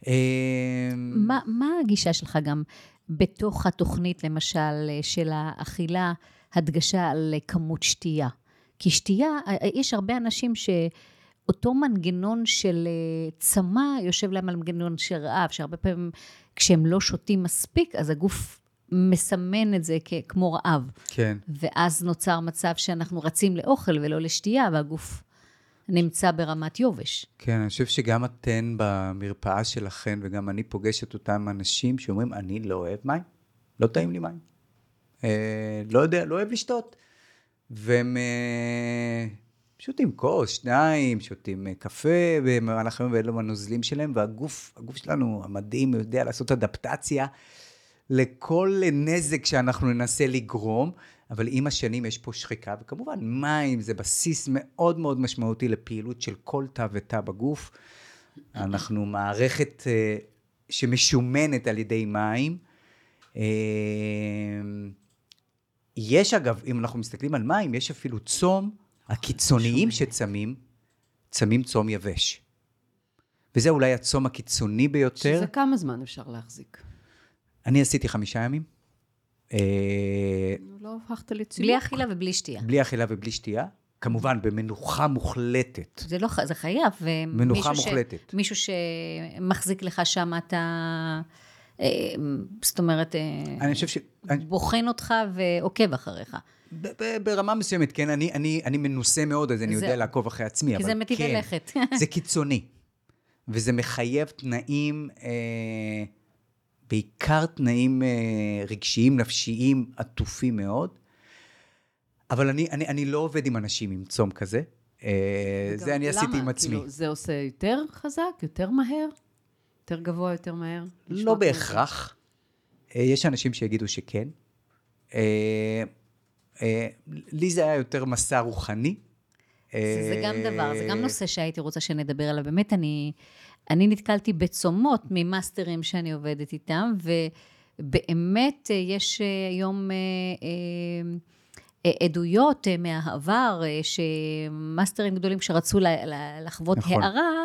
A: אה,
B: מה, מה הגישה שלך גם בתוך התוכנית, למשל, של האכילה, הדגשה על כמות שתייה? כי שתייה, יש הרבה אנשים שאותו מנגנון של אה, צמא יושב להם על מנגנון של רעב, שהרבה פעמים כשהם לא שותים מספיק, אז הגוף מסמן את זה כ- כמו רעב.
A: כן.
B: ואז נוצר מצב שאנחנו רצים לאוכל ולא לשתייה, והגוף נמצא ברמת יובש.
A: כן, אני חושב שגם אתן במרפאה שלכן, וגם אני פוגש את אותם אנשים שאומרים, אני לא אוהב מים, לא טעים לי מים. אה, לא יודע, לא אוהב לשתות. והם אה, שותים כוס, שניים, שותים אה, קפה במהלך היום ואלו הנוזלים שלהם, והגוף, הגוף שלנו המדהים יודע לעשות אדפטציה לכל נזק שאנחנו ננסה לגרום, אבל עם השנים יש פה שחיקה, וכמובן מים זה בסיס מאוד מאוד משמעותי לפעילות של כל תא ותא בגוף. אנחנו מערכת אה, שמשומנת על ידי מים. אה, יש אגב, אם אנחנו מסתכלים על מים, יש אפילו צום, הקיצוניים שצמים, צמים צום יבש. וזה אולי הצום הקיצוני ביותר.
C: שזה כמה זמן אפשר להחזיק?
A: אני עשיתי חמישה ימים. אה,
C: לא הפכת לציוק.
B: בלי אכילה ובלי שתייה.
A: בלי אכילה ובלי שתייה. כמובן, במנוחה מוחלטת.
B: זה לא, זה חייב.
A: מנוחה
B: ומישהו ש-
A: מוחלטת.
B: מישהו שמחזיק לך שם, אתה... אה, זאת אומרת, אה,
A: אני חושב ש... אני-
B: בוחן אותך ועוקב אחריך.
A: ב- ב- ברמה מסוימת, כן, אני, אני, אני מנוסה מאוד, אז אני
B: זה-
A: יודע לעקוב אחרי עצמי,
B: כי
A: אבל
B: זה מיטיבי
A: כן,
B: לכת.
A: זה קיצוני. וזה מחייב תנאים, אה, בעיקר תנאים אה, רגשיים, נפשיים, עטופים מאוד. אבל אני, אני, אני לא עובד עם אנשים עם צום כזה. אה, זה אני עשיתי
C: למה?
A: עם עצמי.
C: כאילו, זה עושה יותר חזק, יותר מהר? יותר גבוה, יותר מהר?
A: לא בהכרח. אה, יש אנשים שיגידו שכן. לי זה היה יותר מסע רוחני.
B: זה, זה גם דבר, זה גם נושא שהייתי רוצה שנדבר עליו. באמת, אני, אני נתקלתי בצומות ממאסטרים שאני עובדת איתם, ובאמת אה, יש אה, היום אה, עדויות מהעבר, שמאסטרים גדולים שרצו לחוות
A: נכון.
B: הערה,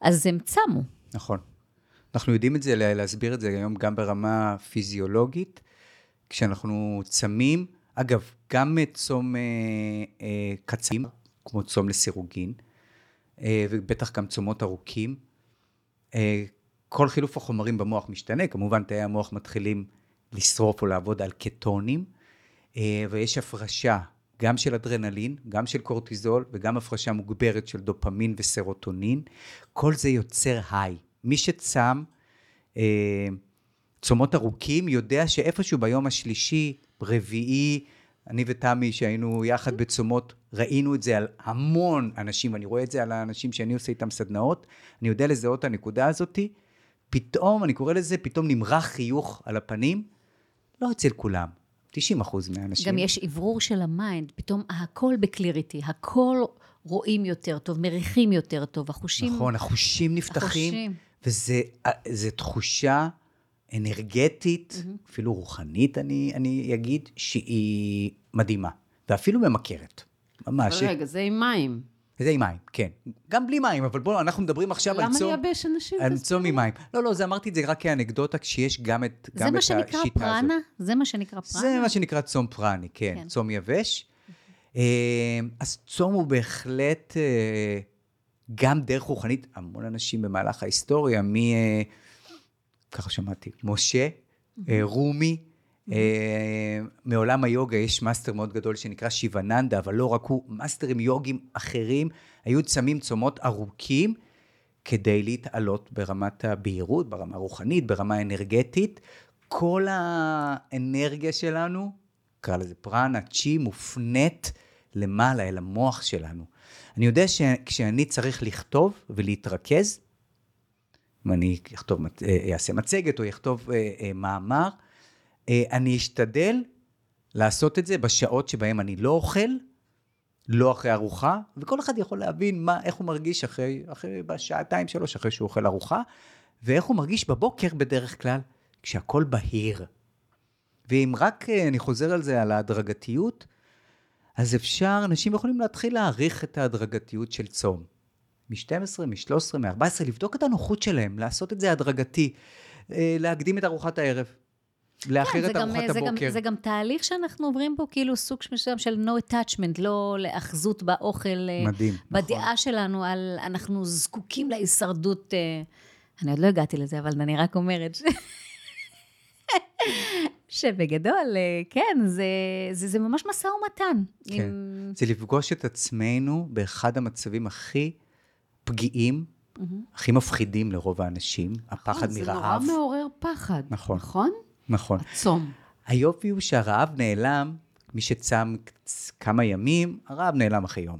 B: אז הם צמו.
A: נכון. אנחנו יודעים את זה, להסביר את זה היום גם ברמה פיזיולוגית, כשאנחנו צמים, אגב, גם צום אה, אה, קצרים, כמו צום לסירוגין, ובטח גם צומות ארוכים, אה, כל חילוף החומרים במוח משתנה, כמובן תאי המוח מתחילים לשרוף או לעבוד על קטונים, אה, ויש הפרשה גם של אדרנלין, גם של קורטיזול, וגם הפרשה מוגברת של דופמין וסרוטונין. כל זה יוצר היי. מי שצם אה, צומות ארוכים יודע שאיפשהו ביום השלישי, רביעי, אני ותמי שהיינו יחד בצומות, ראינו את זה על המון אנשים, ואני רואה את זה על האנשים שאני עושה איתם סדנאות, אני יודע לזהות את הנקודה הזאתי, פתאום, אני קורא לזה, פתאום נמרח חיוך על הפנים, לא אצל כולם, 90 אחוז מהאנשים.
B: גם יש אוורור של ה mind, פתאום הכל ב clarity, הכל רואים יותר טוב, מריחים יותר טוב, החושים...
A: נכון, החושים נפתחים, וזו תחושה אנרגטית, mm-hmm. אפילו רוחנית, אני, אני אגיד, שהיא מדהימה, ואפילו ממכרת, ממש.
C: רגע, זה עם מים.
A: זה עם מים, כן. גם בלי מים, אבל בואו, אנחנו מדברים עכשיו על צום...
C: למה לייבש אנשים?
A: על צום עם מים. לא, לא, זה אמרתי את זה רק כאנקדוטה, כשיש גם את, גם את השיטה הזאת.
B: זה מה שנקרא פרנה? זה מה שנקרא פרנה?
A: זה מה שנקרא צום פרני, כן, כן. צום יבש. אה, אז צום הוא בהחלט אה, גם דרך רוחנית, המון אנשים במהלך ההיסטוריה, מ... אה, ככה שמעתי, משה, רומי, אה, מעולם היוגה יש מאסטר מאוד גדול שנקרא שיבננדה, אבל לא רק הוא, מאסטרים יוגים אחרים היו צמים צומות ארוכים כדי להתעלות ברמת הבהירות, ברמה הרוחנית, ברמה האנרגטית. כל האנרגיה שלנו, נקרא לזה פרנה, צ'י, מופנית למעלה, אל המוח שלנו. אני יודע שכשאני צריך לכתוב ולהתרכז, אם אני אכתוב, אה, אעשה מצגת או אכתוב אה, מאמר, אה, אני אשתדל לעשות את זה בשעות שבהן אני לא אוכל, לא אחרי ארוחה, וכל אחד יכול להבין מה, איך הוא מרגיש אחרי, אחרי בשעתיים שלוש אחרי שהוא אוכל ארוחה, ואיך הוא מרגיש בבוקר בדרך כלל, כשהכול בהיר. ואם רק אה, אני חוזר על זה, על ההדרגתיות, אז אפשר, אנשים יכולים להתחיל להעריך את ההדרגתיות של צום. מ-12, מ-13, מ-14, לבדוק את הנוחות שלהם, לעשות את זה הדרגתי, אה, להקדים את ארוחת הערב. לאחר כן, את ארוחת
B: הבוקר.
A: גם,
B: זה גם תהליך שאנחנו עוברים פה, כאילו סוג מסוים של no attachment, לא לאחזות באוכל. אה,
A: מדהים,
B: בדעה נכון. שלנו על, אנחנו זקוקים להישרדות. אה, אני עוד לא הגעתי לזה, אבל אני רק אומרת ש... שבגדול, אה, כן, זה, זה, זה ממש משא ומתן.
A: כן, עם... זה לפגוש את עצמנו באחד המצבים הכי פגיעים, mm-hmm. הכי מפחידים לרוב האנשים, הפחד מרעב.
C: זה נורא מעורר פחד, נכון? נכון?
A: נכון.
C: הצום.
A: היופי הוא שהרעב נעלם, מי שצם כמה ימים, הרעב נעלם אחרי יום.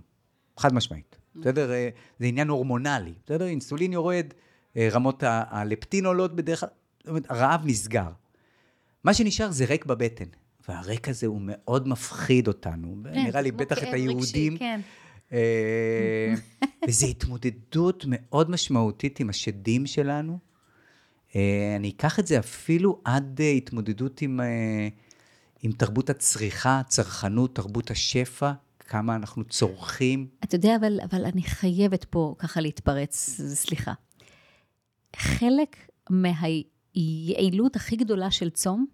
A: חד משמעית. בסדר? אה, זה עניין הורמונלי. בסדר? אינסולין יורד, אה, רמות הלפטין עולות בדרך כלל, זאת אומרת, הרעב נסגר. מה שנשאר זה ריק בבטן. והריק הזה הוא מאוד מפחיד אותנו. כן, נראה לי בטח את היהודים. כן. אה, וזו התמודדות מאוד משמעותית עם השדים שלנו. אה, אני אקח את זה אפילו עד אה, התמודדות עם, אה, עם תרבות הצריכה, צרכנות, תרבות השפע, כמה אנחנו צורכים.
B: אתה יודע, אבל, אבל אני חייבת פה ככה להתפרץ, סליחה. חלק מהיעילות הכי גדולה של צום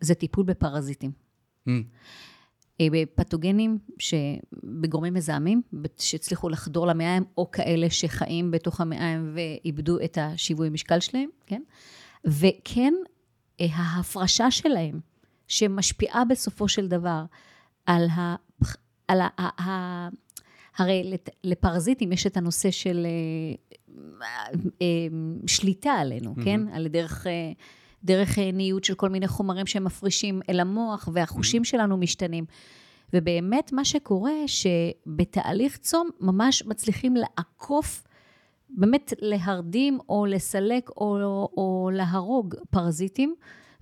B: זה טיפול בפרזיטים. Mm. בפתוגנים בגורמים מזהמים, שהצליחו לחדור למעיים, או כאלה שחיים בתוך המעיים ואיבדו את השיווי משקל שלהם, כן? וכן, אה, ההפרשה שלהם, שמשפיעה בסופו של דבר על ה... על ה, ה, ה הרי לפרזיטים יש את הנושא של אה, אה, שליטה עלינו, mm-hmm. כן? על דרך... דרך אה, ניוד של כל מיני חומרים שהם מפרישים אל המוח, והחושים mm-hmm. שלנו משתנים. ובאמת מה שקורה, שבתהליך צום ממש מצליחים לעקוף, באמת להרדים או לסלק או, או להרוג פרזיטים,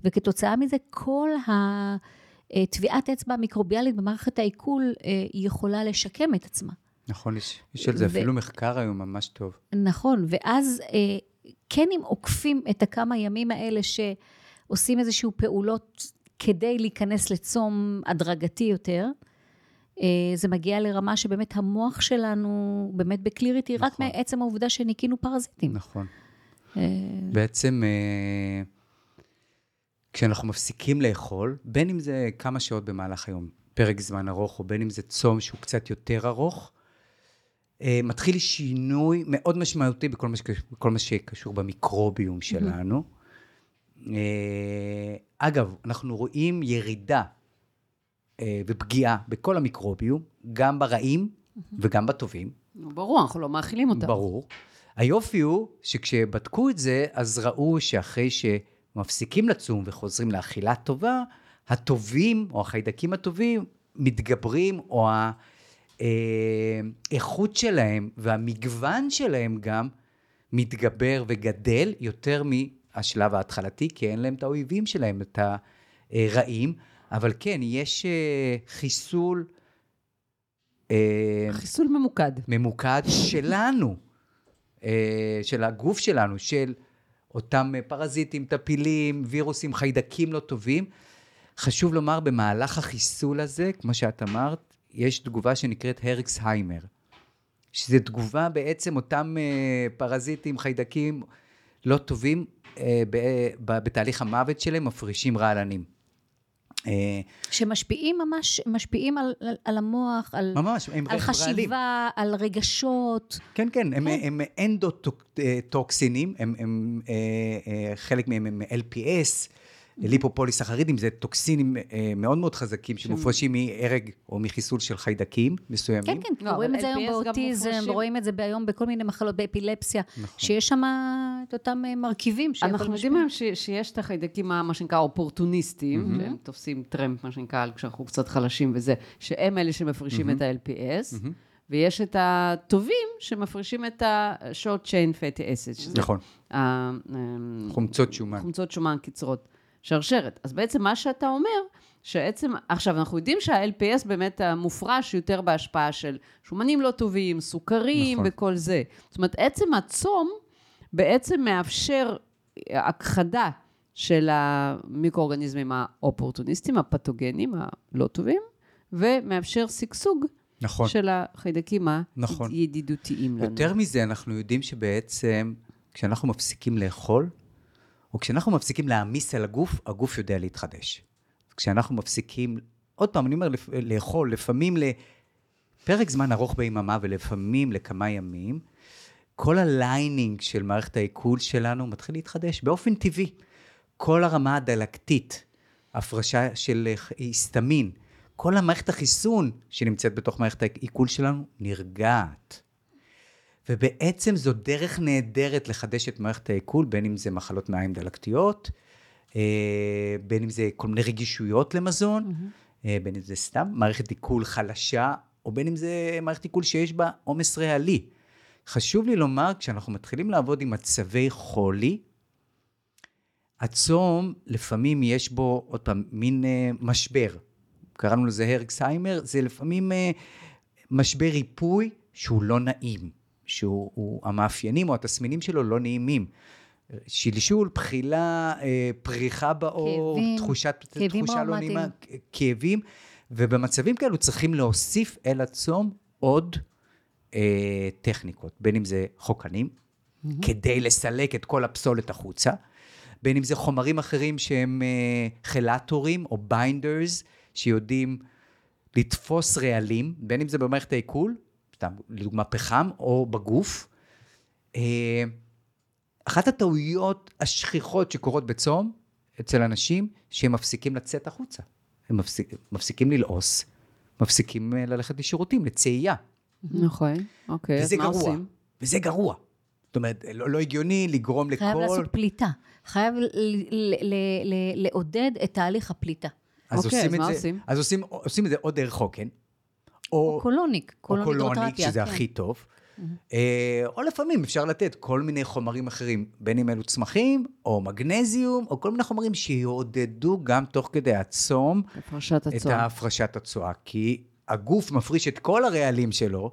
B: וכתוצאה מזה כל הטביעת אה, אצבע המיקרוביאלית במערכת העיכול אה, היא יכולה לשקם את עצמה.
A: נכון, יש, יש על זה ו... אפילו מחקר היום ממש טוב.
B: נכון, ואז כן אם עוקפים את הכמה ימים האלה שעושים איזשהו פעולות כדי להיכנס לצום הדרגתי יותר, אה, זה מגיע לרמה שבאמת המוח שלנו באמת בקליריטי, נכון. רק מעצם העובדה שניקינו פרזיטים.
A: נכון. בעצם, אה, כשאנחנו מפסיקים לאכול, בין אם זה כמה שעות במהלך היום, פרק זמן ארוך, או בין אם זה צום שהוא קצת יותר ארוך, אה, מתחיל שינוי מאוד משמעותי בכל מה, שקשור, בכל מה שקשור במיקרוביום שלנו. אה, אגב, אנחנו רואים ירידה אה, ופגיעה בכל המיקרוביום, גם ברעים וגם בטובים.
C: ברור, אנחנו לא מאכילים אותם.
A: ברור. היופי הוא שכשבדקו את זה, אז ראו שאחרי שמפסיקים לצום וחוזרים לאכילה טובה, הטובים, או החיידקים הטובים, מתגברים, או האיכות שלהם והמגוון שלהם גם מתגבר וגדל יותר מהשלב ההתחלתי, כי אין להם את האויבים שלהם, את הרעים. אבל כן, יש אה, חיסול...
C: אה, חיסול ממוקד.
A: ממוקד שלנו, אה, של הגוף שלנו, של אותם פרזיטים, טפילים, וירוסים, חיידקים לא טובים. חשוב לומר, במהלך החיסול הזה, כמו שאת אמרת, יש תגובה שנקראת הרקסהיימר, שזו תגובה בעצם אותם פרזיטים, חיידקים לא טובים, בתהליך המוות שלהם מפרישים רעלנים.
B: אה, שמשפיעים ממש, משפיעים על, על, על המוח, על,
A: ממש,
B: הם על חשיבה, על רגשות.
A: כן, כן, הם, כן. הם אנדוטוקסינים, הם, הם, אה, אה, חלק מהם הם LPS, ליפופוליסחרידים, זה טוקסינים מאוד מאוד חזקים שמופרשים מהרג או מחיסול של חיידקים מסוימים.
B: כן, כן, לא, רואים את זה היום באוטיזם, רואים את זה היום בכל מיני מחלות, באפילפסיה, נכון. שיש שם את אותם מרכיבים
C: אנחנו יודעים היום שיש את החיידקים, מה שנקרא אופורטוניסטים, שהם תופסים טרמפ, מה שנקרא, כשאנחנו קצת חלשים וזה, שהם אלה שמפרישים את ה-LPS. ויש את הטובים שמפרישים את ה-short chain fatty acid.
A: נכון. חומצות שומן.
C: חומצות שומן קצרות. שרשרת. אז בעצם מה שאתה אומר, שעצם, עכשיו אנחנו יודעים שה-LPS באמת המופרש יותר בהשפעה של שומנים לא טובים, סוכרים נכון. וכל זה. זאת אומרת, עצם הצום בעצם מאפשר הכחדה של המיקרואורגניזמים האופורטוניסטיים, הפתוגנים הלא טובים, ומאפשר שגשוג נכון. של החיידקים נכון. הידידותיים לנו.
A: יותר מזה, אנחנו יודעים שבעצם כשאנחנו מפסיקים לאכול, או כשאנחנו מפסיקים להעמיס על הגוף, הגוף יודע להתחדש. כשאנחנו מפסיקים, עוד פעם, אני אומר, לאכול, לפעמים לפרק זמן ארוך ביממה ולפעמים לכמה ימים, כל ה lining של מערכת העיכול שלנו מתחיל להתחדש באופן טבעי. כל הרמה הדלקתית, הפרשה של היסטמין, כל המערכת החיסון שנמצאת בתוך מערכת העיכול שלנו נרגעת. ובעצם זו דרך נהדרת לחדש את מערכת העיכול, בין אם זה מחלות מעיים דלקתיות, אה, בין אם זה כל מיני רגישויות למזון, mm-hmm. בין אם זה סתם מערכת עיכול חלשה, או בין אם זה מערכת עיכול שיש בה עומס ריאלי. חשוב לי לומר, כשאנחנו מתחילים לעבוד עם מצבי חולי, הצום, לפעמים יש בו, עוד פעם, מין uh, משבר. קראנו לזה הרקסהיימר, זה לפעמים uh, משבר ריפוי שהוא לא נעים. שהוא, המאפיינים או התסמינים שלו לא נעימים. שלשול, בחילה, אה, פריחה בעור, כאבים, תחושת, כאבים תחושה לא נעימה, כאבים, ובמצבים כאלו צריכים להוסיף אל הצום עוד אה, טכניקות, בין אם זה חוקנים, mm-hmm. כדי לסלק את כל הפסולת החוצה, בין אם זה חומרים אחרים שהם אה, chelators או binders, שיודעים לתפוס רעלים, בין אם זה במערכת העיכול, סתם, לדוגמה פחם, או בגוף. אה, אחת הטעויות השכיחות שקורות בצום אצל אנשים, שהם מפסיקים לצאת החוצה. הם מפסיק, מפסיקים ללעוס, מפסיקים אה, ללכת לשירותים, לצאייה.
C: נכון, אוקיי, אז מה גרוע, עושים?
A: וזה גרוע. זאת אומרת, לא, לא הגיוני לגרום
B: חייב
A: לכל...
B: חייב לעשות פליטה. חייב לעודד את תהליך הפליטה.
A: אז אוקיי, אז מה זה, עושים? אז עושים, עושים את זה או דרך חוקן,
B: או, או colonic,
A: colonic, או colonic שזה כן. הכי טוב. Mm-hmm. או לפעמים אפשר לתת כל מיני חומרים אחרים, בין אם אלו צמחים, או מגנזיום, או כל מיני חומרים שיעודדו גם תוך כדי הצום,
C: הפרשת
A: את ההפרשת הצואה. כי הגוף מפריש את כל הרעלים שלו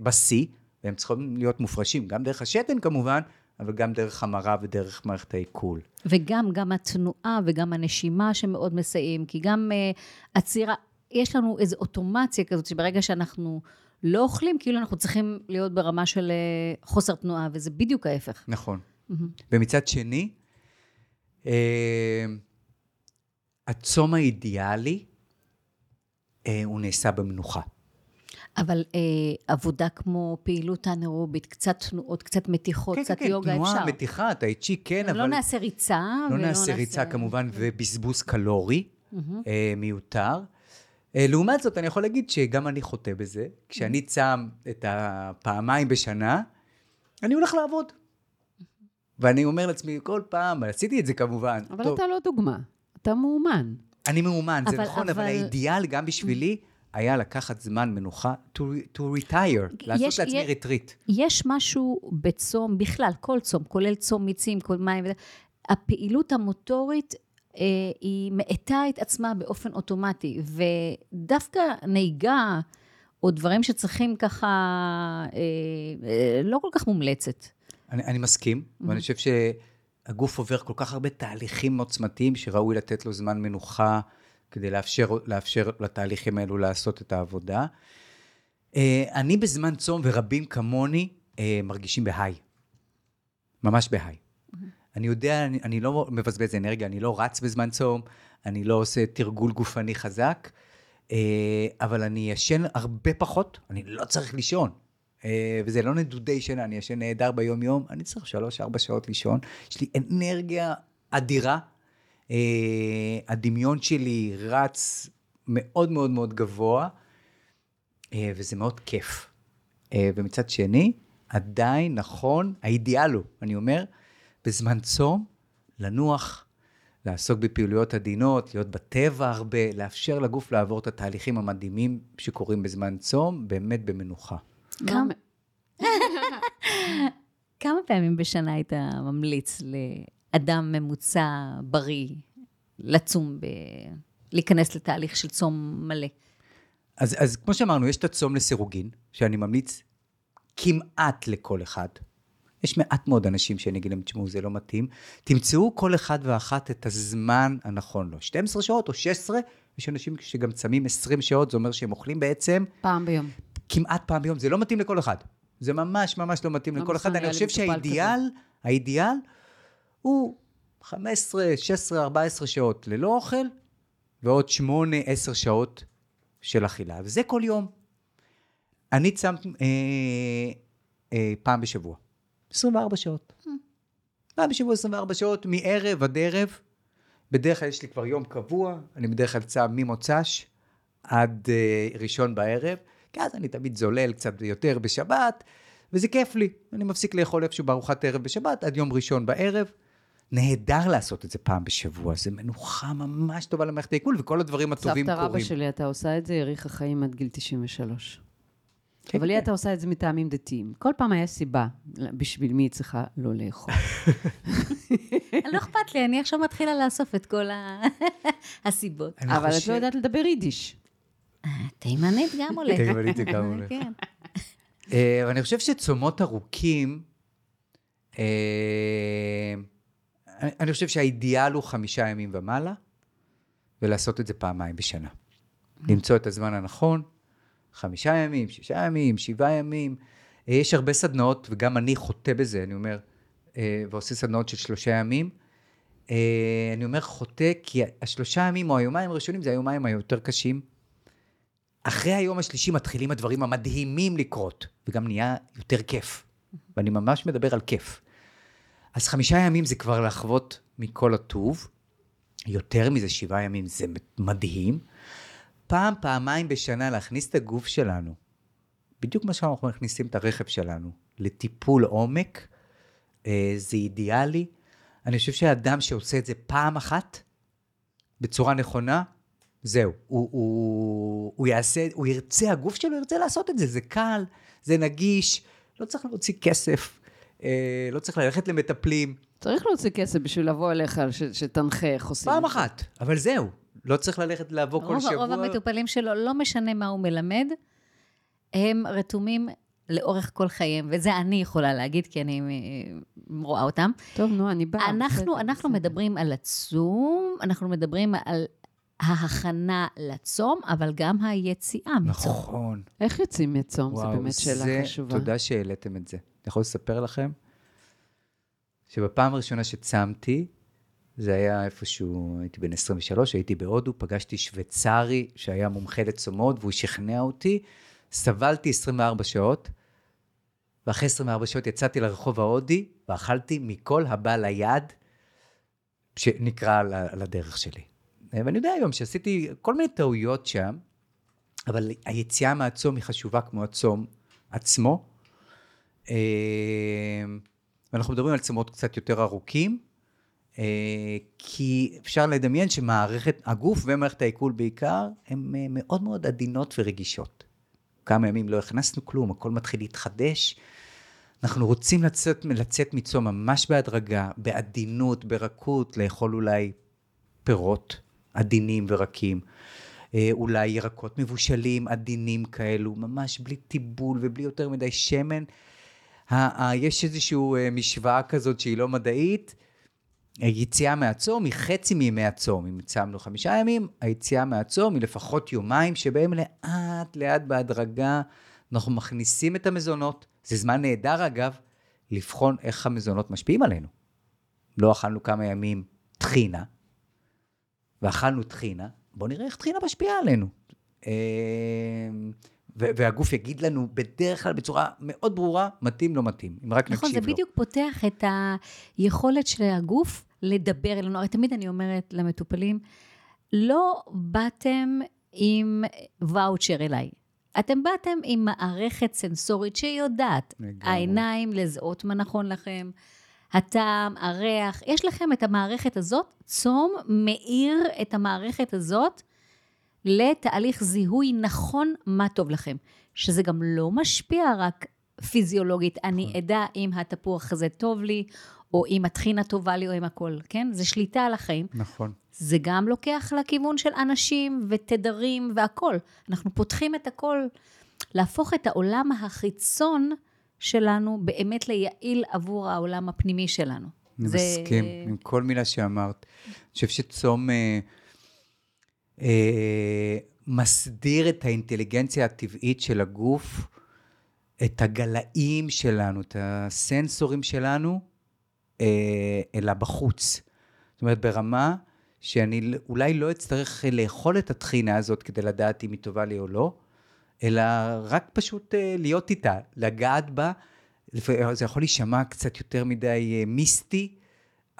A: בשיא, והם צריכים להיות מופרשים, גם דרך השתן כמובן, אבל גם דרך המרה ודרך מערכת העיכול.
B: וגם, גם התנועה וגם הנשימה שמאוד מסייעים, כי גם uh, עצירה, יש לנו איזו אוטומציה כזאת, שברגע שאנחנו לא אוכלים, כאילו אנחנו צריכים להיות ברמה של אה, חוסר תנועה, וזה בדיוק ההפך.
A: נכון. ומצד שני, אה, הצום האידיאלי, אה, הוא נעשה במנוחה.
B: אבל אה, עבודה כמו פעילות אנאירובית, קצת תנועות, קצת מתיחות,
A: כן,
B: קצת
A: כן, כן,
B: יוגה,
A: תנועה,
B: אפשר.
A: מתיחה, טאי-צ'י, כן, אבל...
B: לא נעשה ריצה.
A: לא נעשה ריצה כמובן, ובזבוז קלורי אה, מיותר. אה, לעומת זאת, אני יכול להגיד שגם אני חוטא בזה. כשאני צם את הפעמיים בשנה, אני הולך לעבוד. ואני אומר לעצמי, כל פעם, עשיתי את זה כמובן.
C: אבל
A: טוב,
C: אתה לא דוגמה, אתה מאומן.
A: אני מאומן, זה
B: אבל-
A: נכון, אבל
B: אבל-
A: האידיאל גם בשבילי היה לקחת זמן מנוחה, to, to retire, לעשות
B: יש-
A: לעצמי
B: יש-
A: ריטריט.
B: יש משהו בצום, בכלל, כל צום, כולל צום מיצים, כל מים, הפעילות המוטורית היא מאטה את עצמה באופן אוטומטי, ודווקא נהיגה, או דברים שצריכים ככה, אה, אה, לא כל כך מומלצת.
A: אני, אני מסכים, ואני חושב שהגוף עובר כל כך הרבה תהליכים עוצמתיים, שראוי לתת לו זמן מנוחה כדי לאפשר, לאפשר לתהליכים האלו לעשות את העבודה. אה, אני בזמן צום, ורבים כמוני, אה, מרגישים בהיי. ממש בהיי. אני יודע, אני, אני לא מבזבז אנרגיה, אני לא רץ בזמן צום, אני לא עושה תרגול גופני חזק, אה, אבל אני ישן הרבה פחות, אני לא צריך לישון. אה, וזה לא נדודי שינה, אני ישן נהדר ביום-יום, אני צריך שלוש-ארבע שעות לישון. יש לי אנרגיה אדירה. אה, הדמיון שלי רץ מאוד מאוד מאוד גבוה, וזה מאוד כיף. ומצד שני, עדיין נכון, האידיאל הוא, אני אומר, בזמן צום, לנוח, לעסוק בפעילויות עדינות, להיות בטבע הרבה, לאפשר לגוף לעבור את התהליכים המדהימים שקורים בזמן צום, באמת במנוחה.
B: כמה- כמה פעמים בשנה היית ממליץ לאדם ממוצע בריא לצום, ב... להיכנס לתהליך של צום מלא?
A: אז, אז כמו שאמרנו, יש את הצום לסירוגין, שאני ממליץ כמעט לכל אחד. יש מעט מאוד אנשים שאני אגיד להם, תשמעו, זה לא מתאים. תמצאו כל אחד ואחת את הזמן הנכון לו. 12 שעות או 16, יש אנשים שגם צמים 20 שעות, זה אומר שהם אוכלים בעצם
C: פעם ביום.
A: כמעט פעם ביום, זה לא מתאים לכל אחד. זה ממש ממש לא מתאים
C: לא
A: לכל אחד. אני חושב שהאידיאל, האידיאל הוא 15, 16, 14 שעות ללא אוכל, ועוד 8, 10 שעות של אכילה. וזה כל יום. אני צם אה, אה, פעם בשבוע. 24 שעות. פעם בשבוע 24 שעות, מערב עד ערב. בדרך כלל יש לי כבר יום קבוע, אני בדרך כלל צם ממוצ"ש עד אה, ראשון בערב, כי אז אני תמיד זולל קצת יותר בשבת, וזה כיף לי. אני מפסיק לאכול איפשהו בארוחת ערב בשבת עד יום ראשון בערב. נהדר לעשות את זה פעם בשבוע, זה מנוחה ממש טובה למערכת העיכול, וכל הדברים הטובים
C: סבתא
A: קורים.
C: רבא שלי, אתה עושה את זה, האריכה חיים עד גיל 93.
A: כן,
C: אבל לי
A: כן.
C: אתה עושה את זה מטעמים דתיים. כל פעם היה סיבה בשביל מי היא צריכה לא לאכול.
B: לא אכפת לי, אני עכשיו מתחילה לאסוף את כל הסיבות.
C: אבל את לא יודעת לדבר יידיש.
B: תימנית גם עולה.
A: תימנית זה גם עולה.
B: כן.
A: אה, אבל אני חושב שצומות ארוכים, אה, אני אני חושב שהאידיאל הוא חמישה ימים ומעלה, ולעשות את זה פעמיים בשנה. למצוא את הזמן הנכון, חמישה ימים, שישה ימים, שבעה ימים. אה, יש הרבה סדנאות, וגם אני חוטא בזה, אני אומר, אה, ועושה סדנאות של שלושה ימים. אה, אני אומר חוטא, כי השלושה ימים או היומיים הראשונים זה היומיים היותר קשים. אחרי היום השלישי מתחילים הדברים המדהימים לקרות, וגם נהיה יותר כיף. ואני ממש מדבר על כיף. אז חמישה ימים זה כבר לחוות מכל הטוב. יותר מזה, שבעה ימים זה מדהים. פעם, פעמיים בשנה להכניס את הגוף שלנו, בדיוק כמו שאנחנו מכניסים את הרכב שלנו, לטיפול עומק, אה, זה אידיאלי. אני חושב שהאדם שעושה את זה פעם אחת, בצורה נכונה, זהו. הוא, הוא, הוא יעשה, הוא ירצה, הגוף שלו ירצה לעשות את זה, זה קל, זה נגיש, לא צריך להוציא כסף, אה, לא צריך ללכת למטפלים.
C: צריך להוציא כסף בשביל לבוא אליך, ש- שתנחה איך עושים.
A: פעם. אחת, אבל זהו. לא צריך ללכת לעבור כל שבוע.
B: רוב המטופלים שלו, לא משנה מה הוא מלמד, הם רתומים לאורך כל חייהם, וזה אני יכולה להגיד, כי אני אה, רואה אותם.
C: טוב, נו, אני באה.
B: אנחנו,
C: בסדר,
B: אנחנו
C: בסדר.
B: מדברים על הצום, אנחנו מדברים על ההכנה לצום, אבל גם היציאה מצום.
A: נכון.
C: איך יוצאים מצום? זו
A: וואו,
C: באמת שאלה
A: זה-
C: חשובה.
A: תודה שהעליתם את זה. אני יכול לספר לכם שבפעם הראשונה שצמתי, זה היה איפשהו, הייתי בן 23, הייתי בהודו, פגשתי שוויצרי שהיה מומחה לצומות, והוא שכנע אותי. סבלתי 24 שעות, ואחרי 24 שעות יצאתי לרחוב ההודי, ואכלתי מכל הבא ליד, שנקרא לדרך שלי. ואני יודע היום שעשיתי כל מיני טעויות שם, אבל היציאה מהצום היא חשובה כמו הצום עצמו. אה, ואנחנו מדברים על צומות קצת יותר ארוכים, כי אפשר לדמיין שמערכת, הגוף ומערכת העיכול בעיקר, הן אה, מאוד מאוד עדינות ורגישות. כמה ימים לא הכנסנו כלום, הכל מתחיל להתחדש. אנחנו רוצים לצאת, לצאת מצום ממש בהדרגה, בעדינות, ברכות, לאכול אולי פירות עדינים ורקים. אה, אולי ירקות מבושלים, עדינים כאלו, ממש בלי טיבול ובלי יותר מדי שמן. יש איזושהי משוואה כזאת שהיא לא מדעית, היציאה מהצום היא חצי מימי הצום. אם צמנו חמישה ימים, היציאה מהצום היא לפחות יומיים, שבהם לאט לאט בהדרגה אנחנו מכניסים את המזונות. זה זמן נהדר אגב, לבחון איך המזונות משפיעים עלינו. לא אכלנו כמה ימים טחינה, ואכלנו טחינה, בואו נראה איך טחינה משפיעה עלינו. אמ, והגוף יגיד לנו בדרך כלל בצורה מאוד ברורה, מתאים, לא מתאים, אם רק
B: נכון,
A: נקשיב לו.
B: נכון, זה בדיוק פותח את היכולת של הגוף לדבר אלינו. הרי תמיד אני אומרת למטופלים, לא באתם עם ואוצ'ר אליי. אתם באתם עם מערכת סנסורית שיודעת. העיניים לזהות מה נכון לכם, הטעם, הריח, יש לכם את המערכת הזאת, צום מאיר את המערכת הזאת לתהליך זיהוי נכון מה טוב לכם. שזה גם לא משפיע רק פיזיולוגית, אני נכון. אדע אם התפוח הזה טוב לי, או אם הטחינה טובה לי, או אם הכל, כן? זה שליטה על החיים.
A: נכון.
B: זה גם לוקח לכיוון של אנשים ותדרים והכול. אנחנו פותחים את הכל, להפוך את העולם החיצון שלנו באמת ליעיל עבור העולם הפנימי שלנו.
A: אני זה... מסכים עם כל מילה שאמרת. אני חושב שצום אה, אה, מסדיר את האינטליגנציה הטבעית של הגוף, את הגלאים שלנו, את הסנסורים שלנו, אלא בחוץ. זאת אומרת, ברמה שאני אולי לא אצטרך לאכול את הטחינה הזאת כדי לדעת אם היא טובה לי או לא, אלא רק פשוט אה, להיות איתה, לגעת בה. זה יכול להישמע קצת יותר מדי אה, מיסטי,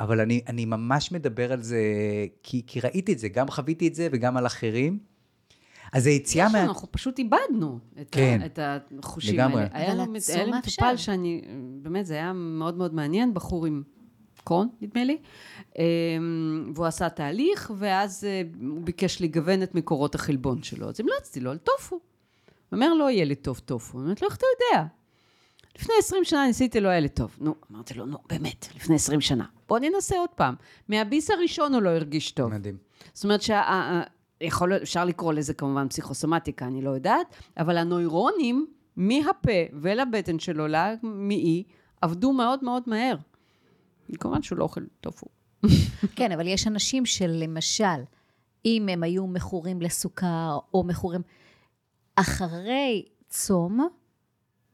A: אבל אני, אני ממש מדבר על זה, כי, כי ראיתי את זה, גם חוויתי את זה וגם על אחרים. אז היציאה
C: מה... אנחנו פשוט איבדנו את, כן, ה, את החושים לגמרי. האלה. היה לי מטופל שאני, באמת, זה היה מאוד מאוד מעניין, בחור עם קרון, נדמה לי, אמ, והוא עשה תהליך, ואז אה, הוא ביקש לגוון את מקורות החלבון שלו. אז המלצתי לו על טופו. הוא אומר, לא יהיה לי טוב טופו. אני אומרת לו, איך אתה יודע? לפני 20 שנה ניסיתי, לא היה לי טוב. נו, אמרתי לו, נו, באמת, לפני 20 שנה. בוא ננסה עוד פעם. מהביס הראשון הוא לא הרגיש טוב.
A: מדהים.
C: זאת אומרת שה... יכול להיות, אפשר לקרוא לזה כמובן פסיכוסומטיקה, אני לא יודעת, אבל הנוירונים מהפה ולבטן שלו, למעי, עבדו מאוד מאוד מהר. כמובן שהוא לא אוכל טופו.
B: כן, אבל יש אנשים שלמשל, אם הם היו מכורים לסוכר או מכורים, אחרי צום,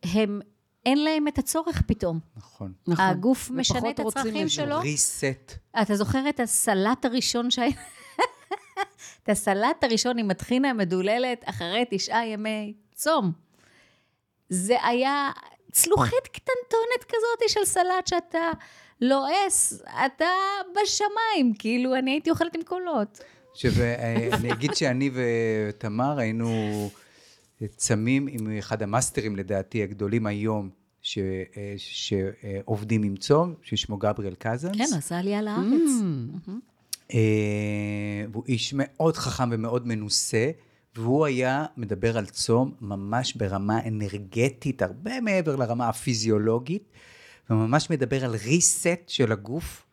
B: הם, אין להם את הצורך פתאום.
A: נכון.
B: נכון. הגוף משנה את הצרכים שלו.
A: ריסט.
B: אתה זוכר את הסלט הראשון שהיה... את הסלט הראשון עם הטחינה המדוללת אחרי תשעה ימי צום. זה היה צלוחית קטנטונת כזאת של סלט שאתה לועס, אתה בשמיים, כאילו, אני הייתי אוכלת עם קולות.
A: שאני אגיד שאני ותמר היינו צמים עם אחד המאסטרים, לדעתי, הגדולים היום, ש, שעובדים עם צום, ששמו גבריאל קזנס.
B: כן, עשה עלייה לארץ.
A: Mm. אה, והוא איש מאוד חכם ומאוד מנוסה, והוא היה מדבר על צום ממש ברמה אנרגטית, הרבה מעבר לרמה הפיזיולוגית, וממש מדבר על reset של הגוף,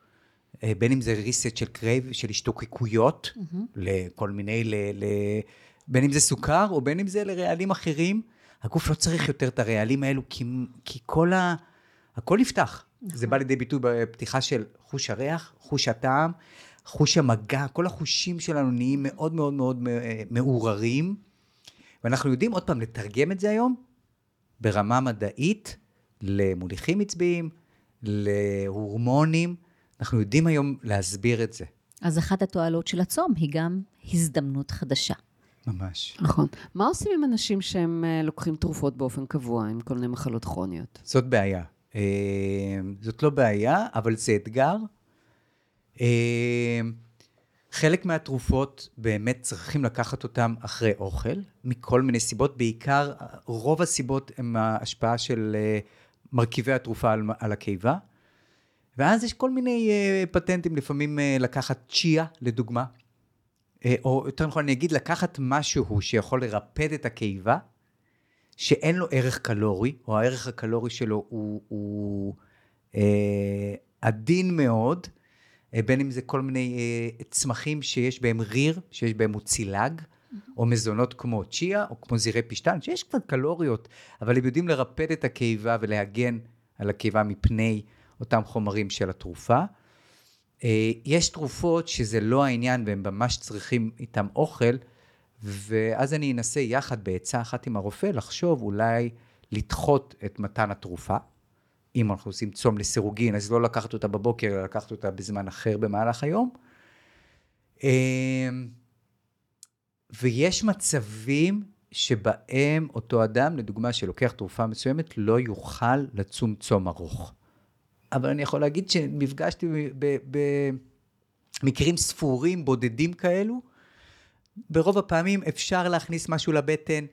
A: אה, בין אם זה reset של crave, של השתוקקויות, mm-hmm. לכל מיני, ל, ל, בין אם זה סוכר או בין אם זה לרעלים אחרים. הגוף לא צריך יותר את הרעלים האלו, כי, כי כל ה... הכל נפתח. נכון. זה בא לידי ביטוי בפתיחה של חוש הריח, חוש הטעם, חוש המגע, כל החושים שלנו נהיים מאוד מאוד מאוד מעורערים, ואנחנו יודעים עוד פעם לתרגם את זה היום ברמה מדעית למוליכים עצביים, להורמונים, אנחנו יודעים היום להסביר את זה.
B: אז אחת התועלות של הצום היא גם הזדמנות חדשה.
A: ממש.
C: נכון. מה עושים עם אנשים שהם אה, לוקחים תרופות באופן קבוע, עם כל מיני מחלות כרוניות?
A: זאת בעיה. אה, זאת לא בעיה, אבל זה אתגר. אה, חלק מהתרופות באמת צריכים לקחת אותן אחרי אוכל, מכל מיני סיבות, בעיקר רוב הסיבות הן ההשפעה של אה, מרכיבי התרופה על, על הקיבה. ואז יש כל מיני uh, פטנטים, לפעמים uh, לקחת צ'יה, לדוגמה, uh, או יותר נכון, אני אגיד, לקחת משהו שיכול לרפד את הקיבה, שאין לו ערך קלורי, או הערך הקלורי שלו הוא, הוא uh, עדין מאוד, בין אם זה כל מיני uh, צמחים שיש בהם ריר, שיש בהם מוצילג, או מזונות כמו צ'יה, או כמו זירי פשטן, שיש קצת קלוריות, אבל הם יודעים לרפד את הקיבה ולהגן על הקיבה מפני אותם חומרים של התרופה. אה, יש תרופות שזה לא העניין והם ממש צריכים איתם אוכל, ואז אני אנסה יחד בעצה אחת עם הרופא לחשוב אולי לדחות את מתן התרופה. אם אנחנו עושים צום לסירוגין, אז לא לקחת אותה בבוקר, אלא לקחת אותה בזמן אחר במהלך היום. אה, ויש מצבים שבהם אותו אדם, לדוגמה, שלוקח תרופה מסוימת, לא יוכל לצום צום ארוך. אבל אני יכול להגיד שנפגשתי במקרים ספורים, בודדים כאלו, ברוב הפעמים אפשר להכניס משהו לבטן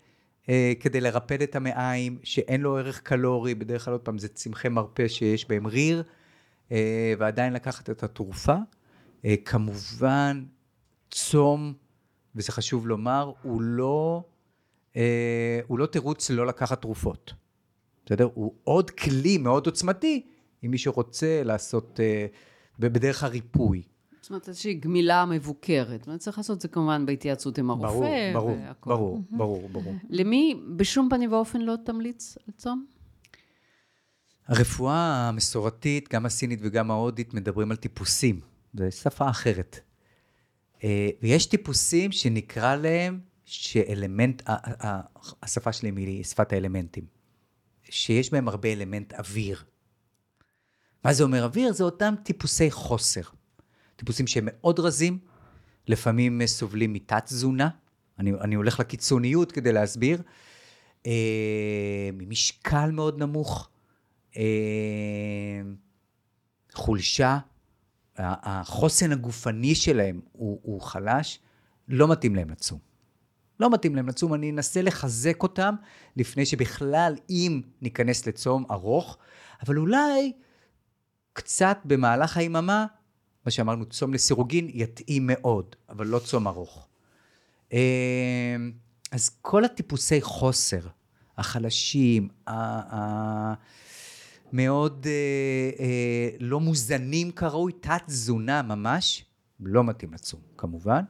A: כדי לרפד את המעיים, שאין לו ערך קלורי, בדרך כלל עוד פעם זה צמחי מרפא שיש בהם ריר, אה, ועדיין לקחת את התרופה. אה, כמובן, צום, וזה חשוב לומר, הוא לא, אה, הוא לא תירוץ לא לקחת תרופות. בסדר? הוא עוד כלי מאוד עוצמתי אם מישהו רוצה לעשות אה, בדרך הריפוי.
C: זאת אומרת, איזושהי גמילה מבוקרת. זאת אומרת, צריך לעשות את זה כמובן בהתייעצות עם הרופא.
A: ברור, ברור, והכל. ברור, ברור, ברור.
C: למי בשום פנים ואופן לא תמליץ לצום?
A: הרפואה המסורתית, גם הסינית וגם ההודית, מדברים על טיפוסים. זו שפה אחרת. אה, ויש טיפוסים שנקרא להם שאלמנט, השפה שלהם היא שפת האלמנטים. שיש בהם הרבה אלמנט אוויר. מה זה אומר אוויר? זה אותם טיפוסי חוסר. טיפוסים שהם מאוד רזים, לפעמים סובלים מתת-תזונה, אני, אני הולך לקיצוניות כדי להסביר, אה, ממשקל מאוד נמוך, אה, חולשה, החוסן הגופני שלהם הוא, הוא חלש, לא מתאים להם לצום. לא מתאים להם לצום, אני אנסה לחזק אותם לפני שבכלל, אם ניכנס לצום ארוך, אבל אולי קצת במהלך היממה, מה שאמרנו, צום לסירוגין יתאים מאוד, אבל לא צום ארוך. אמ, אז כל הטיפוסי חוסר, החלשים, המאוד אה, אה, לא מוזנים כראוי, תת-תזונה ממש, לא מתאים לצום, כמובן.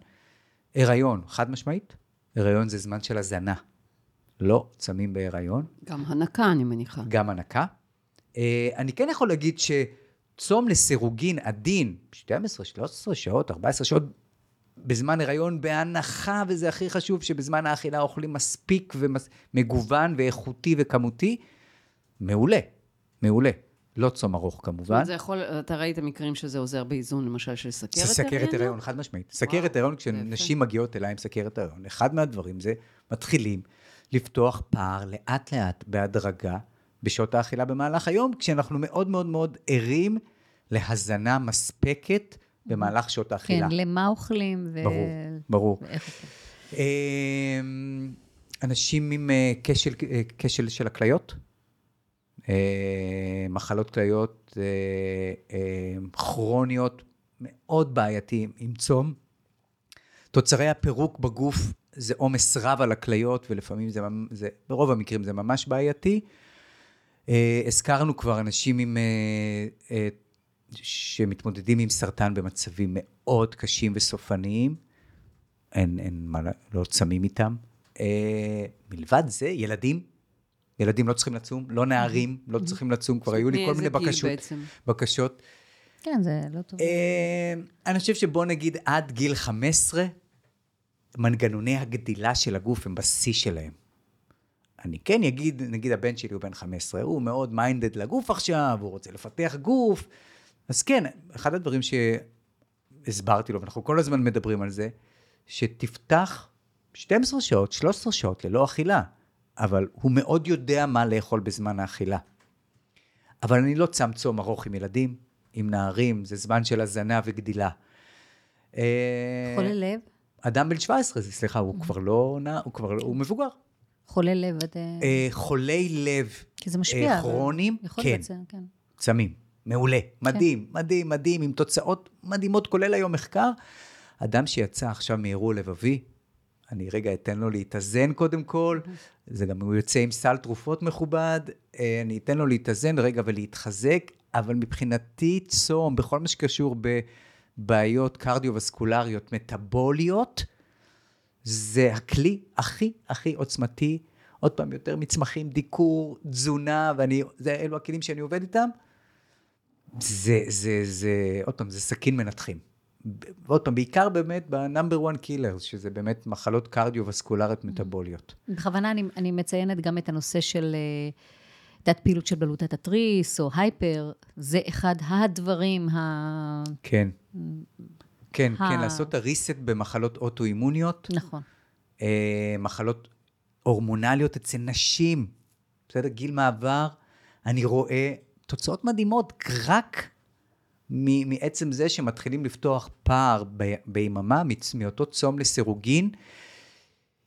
A: הריון, חד משמעית, הריון זה זמן של הזנה. לא צמים בהיריון.
C: גם הנקה, אני מניחה.
A: גם הנקה. אה, אני כן יכול להגיד ש... צום לסירוגין עדין, 12, 13 שעות, 14 שעות, בזמן הריון בהנחה, וזה הכי חשוב, שבזמן האכילה אוכלים מספיק ומגוון ואיכותי וכמותי, מעולה, מעולה. לא צום ארוך כמובן.
C: זה יכול, אתה ראית מקרים שזה עוזר באיזון, למשל, של סכרת הריון?
A: סכרת הריון, חד משמעית. סכרת הריון, כשנשים מגיעות אליי עם סכרת הריון, אחד מהדברים זה, מתחילים לפתוח פער לאט-לאט, בהדרגה, בשעות האכילה במהלך היום, כשאנחנו מאוד מאוד מאוד ערים להזנה מספקת במהלך שעות האכילה.
B: כן, למה אוכלים ו...
A: ברור, ברור. אמ, אנשים עם אה, כשל, אה, כשל של הכליות, אה, מחלות כליות כרוניות מאוד בעייתיים עם צום. תוצרי הפירוק בגוף זה עומס רב על הכליות, ולפעמים זה, זה, ברוב המקרים זה ממש בעייתי. אה, הזכרנו כבר אנשים עם, אה, אה, שמתמודדים עם סרטן במצבים מאוד קשים וסופניים, אין, אין מה, לא צמים איתם. מלבד זה, ילדים, ילדים לא צריכים לצום, לא נערים לא צריכים לצום, כבר היו לי כל מיני בקשות. בקשות.
B: כן, זה לא טוב.
A: אני חושב שבוא נגיד עד גיל 15, מנגנוני הגדילה של הגוף הם בשיא שלהם. אני כן אגיד, נגיד הבן שלי הוא בן 15, הוא מאוד מיינדד לגוף עכשיו, הוא רוצה לפתח גוף. אז כן, אחד הדברים שהסברתי לו, ואנחנו כל הזמן מדברים על זה, שתפתח 12 שעות, 13 שעות ללא אכילה, אבל הוא מאוד יודע מה לאכול בזמן האכילה. אבל אני לא צם צום ארוך עם ילדים, עם נערים, זה זמן של הזנה וגדילה. אה,
B: חולה לב?
A: אדם בן 17, סליחה, הוא כבר לא נע, הוא כבר, לא- הוא מבוגר.
B: חולה לב, את...
A: אה, חולי לב
B: כי זה משפיע.
A: אה, כרוניים,
B: יכול
A: כן,
B: כן.
A: צמים. מעולה,
B: כן.
A: מדהים, מדהים, מדהים, עם תוצאות מדהימות, כולל היום מחקר. אדם שיצא עכשיו מאירוע לבבי, אני רגע אתן לו להתאזן קודם כל, זה גם, הוא יוצא עם סל תרופות מכובד, אה, אני אתן לו להתאזן רגע ולהתחזק, אבל מבחינתי צום, בכל מה שקשור בבעיות קרדיו-וסקולריות, מטאבוליות, זה הכלי הכי הכי עוצמתי, עוד פעם, יותר מצמחים, דיקור, תזונה, ואני, זה, אלו הכלים שאני עובד איתם. זה, זה, זה, עוד פעם, זה סכין מנתחים. ועוד פעם, בעיקר באמת ב number 1 killer, שזה באמת מחלות קרדיו-וסקולריות מטאבוליות.
B: בכוונה אני, אני מציינת גם את הנושא של אה, תת פעילות של בלוטת התריס, או hyper, זה אחד הדברים ה...
A: כן. כן,
B: ה-
A: כן, לעשות את ה reset במחלות אוטואימוניות,
B: נכון.
A: אה, מחלות הורמונליות אצל נשים, בסדר? גיל מעבר, אני רואה תוצאות מדהימות רק מ- מעצם זה שמתחילים לפתוח פער ב- ביממה מאותו צום לסירוגין,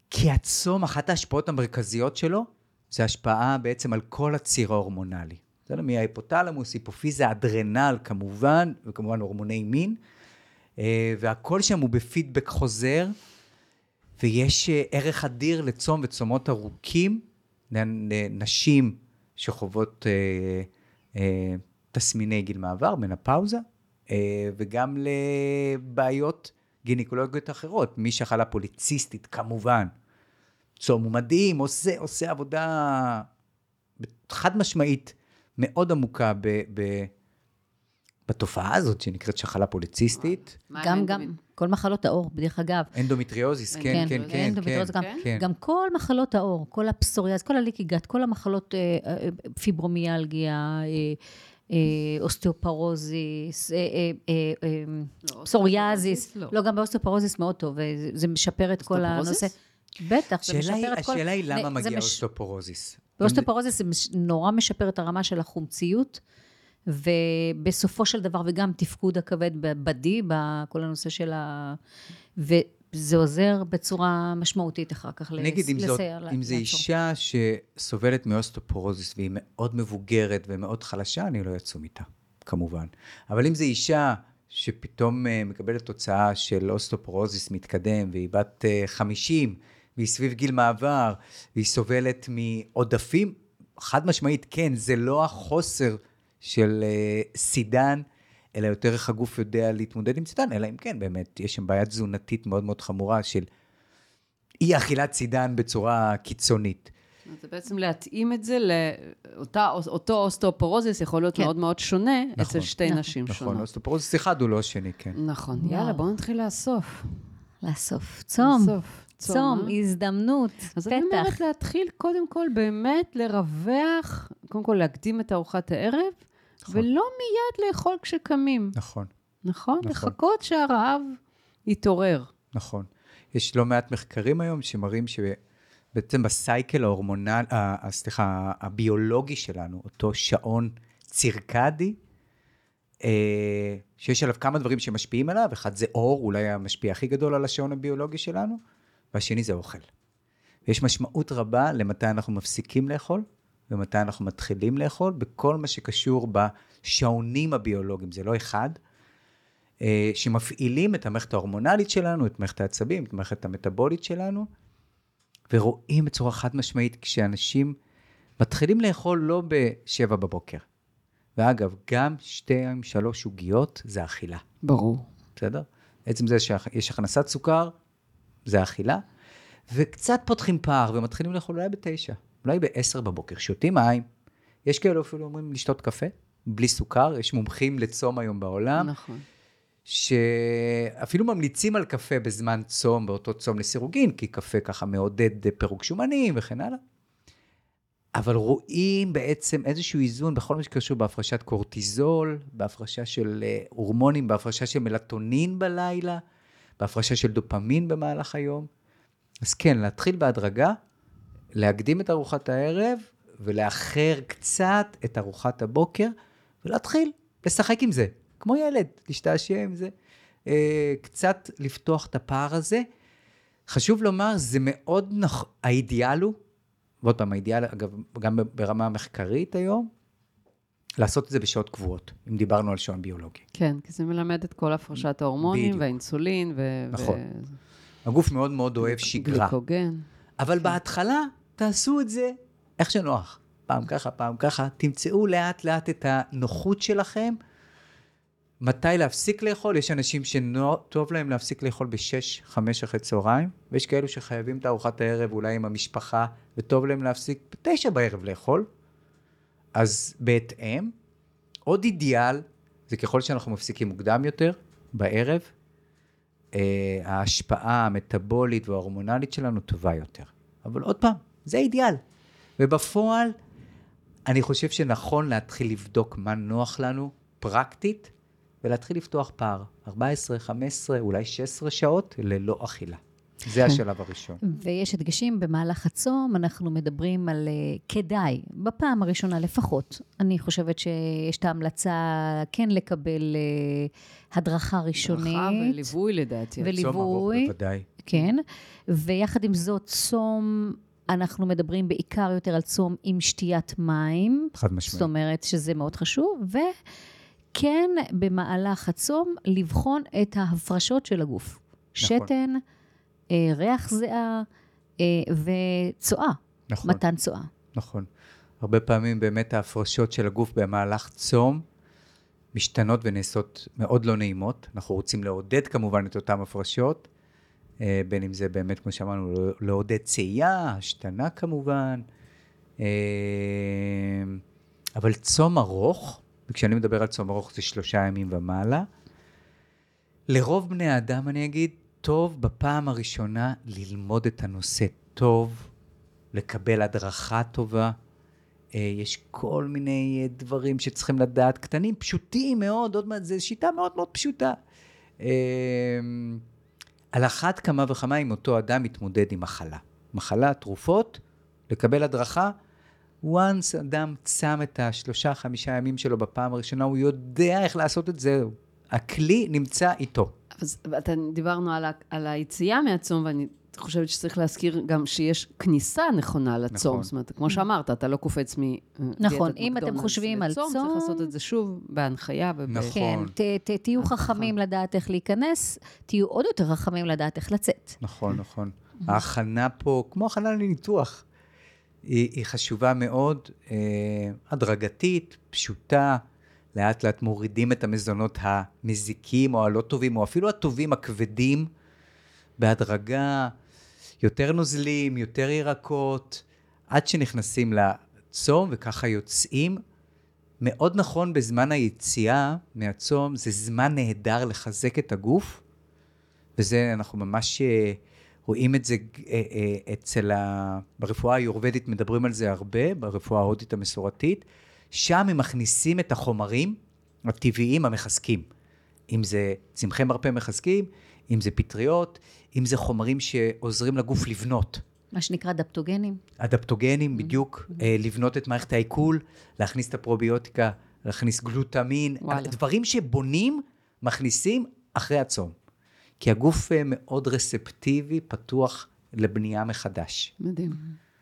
A: כי הצום, אחת ההשפעות המרכזיות שלו, זה השפעה בעצם על כל הציר ההורמונלי. בסדר? מההיפותלמוס, היפופיזה, אדרנל כמובן, וכמובן הורמוני מין, והכל שם הוא בפידבק חוזר, ויש אה, ערך אדיר לצום וצומות ארוכים לנשים שחוות אה, אה, תסמיני גיל מעבר, מנפאוזה, אה, וגם לבעיות גינקולוגיות אחרות. מי שחלה פוליציסטית, כמובן. צום הוא מדהים, עושה, עושה עבודה חד משמעית מאוד עמוקה ב, ב, בתופעה הזאת שנקראת שחלה פוליציסטית.
B: גם, גם, כל מחלות העור, דרך אגב.
A: אנדומטריוזיס, כן, כן, כן, כן,
B: אנדומטריוז גם,
A: כן.
B: גם כל מחלות העור, כל הפסוריאז, כל ה leaky gut, כל המחלות, פיברומיאלגיה, אוסטאופרוזיס, פסוריאזיס,
C: לא.
B: לא, גם באוסטאופרוזיס מאוד טוב, אה, זה- משפר את כל? הנושא. בטח, זה
A: השאלה היא,
B: משפר את כל...
A: השאלה היא למה מגיע אוסטופורוזיס.
B: באוסטאופורוזיס זה נורא משפר את הרמה של החומציות, ובסופו של דבר, וגם תפקוד הכבד בדי, בכל הנושא של ה... וזה עוזר בצורה משמעותית אחר כך לס-
A: נגיד אם, זאת,
B: לסייע ל-
A: אם זו. אישה שסובלת מאוסטופורוזיס והיא מאוד מבוגרת ומאוד חלשה, אני לא אצום איתה, כמובן. אבל אם זו אישה שפתאום אה, מקבלת תוצאה של אוסטופורוזיס מתקדם והיא בת אה, 50 והיא סביב גיל מעבר והיא סובלת מעודפים, חד משמעית כן, זה לא החוסר של אה, סידן, אלא יותר איך הגוף יודע להתמודד עם סידן, אלא אם כן, באמת, יש שם בעיה תזונתית מאוד מאוד חמורה של אי אכילת סידן בצורה קיצונית.
C: זה בעצם להתאים את זה לאותה, אותו אוסטאופורוזיס יכול להיות
B: כן.
C: מאוד מאוד שונה
A: נכון.
C: אצל שתי
B: נכון.
C: נשים
A: נכון,
C: שונות.
A: אוסטופורוזיס אחד הוא לא השני, כן.
C: נכון.
B: וואו.
C: יאללה, בואו נתחיל לאסוף.
B: לאסוף. צום.
C: לאסוף.
B: צום,
C: אה?
B: הזדמנות,
C: אז אני
B: פתח.
C: אומרת להתחיל קודם כל באמת לרווח, קודם כל להקדים את ארוחת הערב,
A: נכון.
C: ולא מיד לאכול כשקמים,
A: נכון,
C: נכון?
A: נכון.
C: לחכות שהרעב יתעורר.
A: נכון. יש לא מעט מחקרים היום שמראים שבעצם בסייקל ההורמונל, סליחה, הביולוגי שלנו, אותו שעון צירקדי, אה, שיש עליו כמה דברים שמשפיעים עליו, אחד זה אור, אולי המשפיע הכי גדול על השעון הביולוגי שלנו, והשני זה אוכל. ויש משמעות רבה למתי אנחנו מפסיקים לאכול, ומתי אנחנו מתחילים לאכול, בכל מה שקשור בשעונים הביולוגיים, זה לא אחד, אה, שמפעילים את המערכת ההורמונלית שלנו, את מערכת העצבים, את המערכת המטבולית שלנו, ורואים בצורה חד משמעית כשאנשים מתחילים לאכול לא ב-7 בבוקר. ואגב, גם שתיים, שלוש עוגיות זה אכילה,
C: ברור.
A: בסדר? עצם זה שיש הכנסת סוכר, זה אכילה, וקצת פותחים פער ומתחילים לאכול אולי בתשע, אולי בעשר בבוקר, שותים מים. יש כאלו אפילו אומרים לשתות קפה, בלי סוכר, יש מומחים לצום היום בעולם.
C: נכון.
A: שאפילו ממליצים על קפה בזמן צום, באותו צום לסירוגין, כי קפה ככה מעודד פירוק שומנים וכן הלאה. אבל רואים בעצם איזשהו איזון בכל מה שקשור בהפרשת קורטיזול, בהפרשה של אה, הורמונים, בהפרשה של מלטונין בלילה, בהפרשה של דופמין במהלך היום. אז כן, להתחיל בהדרגה, להקדים את ארוחת הערב ולאחר קצת את ארוחת הבוקר, ולהתחיל לשחק עם זה, כמו ילד, להשתעשע עם זה. אה, קצת לפתוח את הפער הזה. חשוב לומר, זה מאוד נכון, האידיאל הוא, ועוד פעם, האידיאל, אגב, גם ברמה המחקרית היום, לעשות את זה בשעות קבועות, אם דיברנו על שעון ביולוגי.
C: כן, כי זה מלמד את כל הפרשת ההורמונים
A: בדיוק.
C: והאינסולין ו...
A: נכון.
C: ו...
A: הגוף מאוד מאוד אוהב שגרה.
C: גליקוגן.
A: אבל בהתחלה, תעשו את זה איך שנוח. פעם ככה, פעם ככה, תמצאו לאט לאט את הנוחות שלכם. מתי להפסיק לאכול? יש אנשים שטוב להם להפסיק לאכול בשש, חמש אחרי צהריים, ויש כאלו שחייבים את ארוחת הערב אולי עם המשפחה, וטוב להם להפסיק בתשע בערב לאכול. אז בהתאם, עוד אידיאל, זה ככל שאנחנו מפסיקים מוקדם יותר, בערב, אה, ההשפעה המטבולית וההורמונלית שלנו טובה יותר. אבל עוד פעם, זה האידיאל. ובפועל, אני חושב שנכון להתחיל לבדוק מה נוח לנו פרקטית, ולהתחיל לפתוח פער. 14, 15, אולי 16 שעות ללא אכילה. זה השלב הראשון.
B: ויש הדגשים במהלך הצום, אנחנו מדברים על uh, כדאי, בפעם הראשונה לפחות. אני חושבת שיש את ההמלצה כן לקבל uh, הדרכה ראשונית.
C: הדרכה וליווי לדעתי.
B: וליווי.
A: צום ארוך בוודאי.
B: כן, ויחד עם זאת, צום, אנחנו מדברים בעיקר יותר על צום עם שתיית מים.
A: חד משמעית.
B: זאת אומרת שזה מאוד חשוב, וכן במהלך הצום לבחון את ההפרשות של הגוף.
A: נכון.
B: שתן, אה, ריח זיעה אה, וצואה,
A: נכון.
B: מתן צואה.
A: נכון. הרבה פעמים באמת ההפרשות של הגוף במהלך צום משתנות ונעשות מאוד לא נעימות. אנחנו רוצים לעודד כמובן את אותן הפרשות, בין אם זה באמת, כמו שאמרנו, לא- לעודד צאייה, השתנה כמובן. אה, אבל צום ארוך, וכשאני מדבר על צום ארוך זה שלושה ימים ומעלה, לרוב בני האדם, אני אגיד, טוב בפעם הראשונה ללמוד את הנושא טוב, לקבל הדרכה טובה. אה, יש כל מיני אה, דברים שצריכים לדעת, קטנים, פשוטים מאוד, עוד מעט, זו שיטה מאוד מאוד פשוטה. על אחת כמה וכמה אם אותו אדם מתמודד עם מחלה. מחלה, תרופות, לקבל הדרכה. once אדם שם את השלושה, חמישה ימים שלו בפעם הראשונה, הוא יודע איך לעשות את זה. הכלי נמצא איתו.
C: אז אתה, דיברנו על, ה, על היציאה מהצום, ואני חושבת שצריך להזכיר גם שיש כניסה נכונה לצום.
A: נכון.
C: זאת אומרת, כמו שאמרת, אתה לא קופץ מ...
B: נכון, אם אתם חושבים על צום-
C: צריך לעשות את זה שוב בהנחיה וב...
A: נכון.
B: כן, ת, ת, תהיו חכמים לדעת איך להיכנס, תהיו עוד יותר חכמים לדעת איך לצאת.
A: נכון, נכון. ההכנה פה, כמו הכנה לניתוח, היא, היא חשובה מאוד, אה, הדרגתית, פשוטה, לאט לאט מורידים את המזונות המזיקים או הלא טובים, או אפילו הטובים הכבדים, בהדרגה, יותר נוזלים, יותר ירקות, עד שנכנסים לצום וככה יוצאים. מאוד נכון בזמן היציאה מהצום, זה זמן נהדר לחזק את הגוף, וזה, אנחנו ממש אה, רואים את זה אה, אה, אצל ה... ברפואה היורבדית מדברים על זה הרבה, ברפואה ההודית המסורתית. שם הם מכניסים את החומרים הטבעיים המחזקים. אם זה צמחי מרפא מחזקים, אם זה פטריות, אם זה חומרים שעוזרים לגוף לבנות.
B: מה שנקרא דפטוגנים.
A: אדפטוגנים, בדיוק, אה, לבנות את מערכת העיכול, להכניס את הפרוביוטיקה, להכניס גלוטמין,
C: וואלה.
A: דברים שבונים, מכניסים אחרי הצום. כי הגוף אה, מאוד רספטיבי, פתוח לבנייה מחדש.
C: מדהים.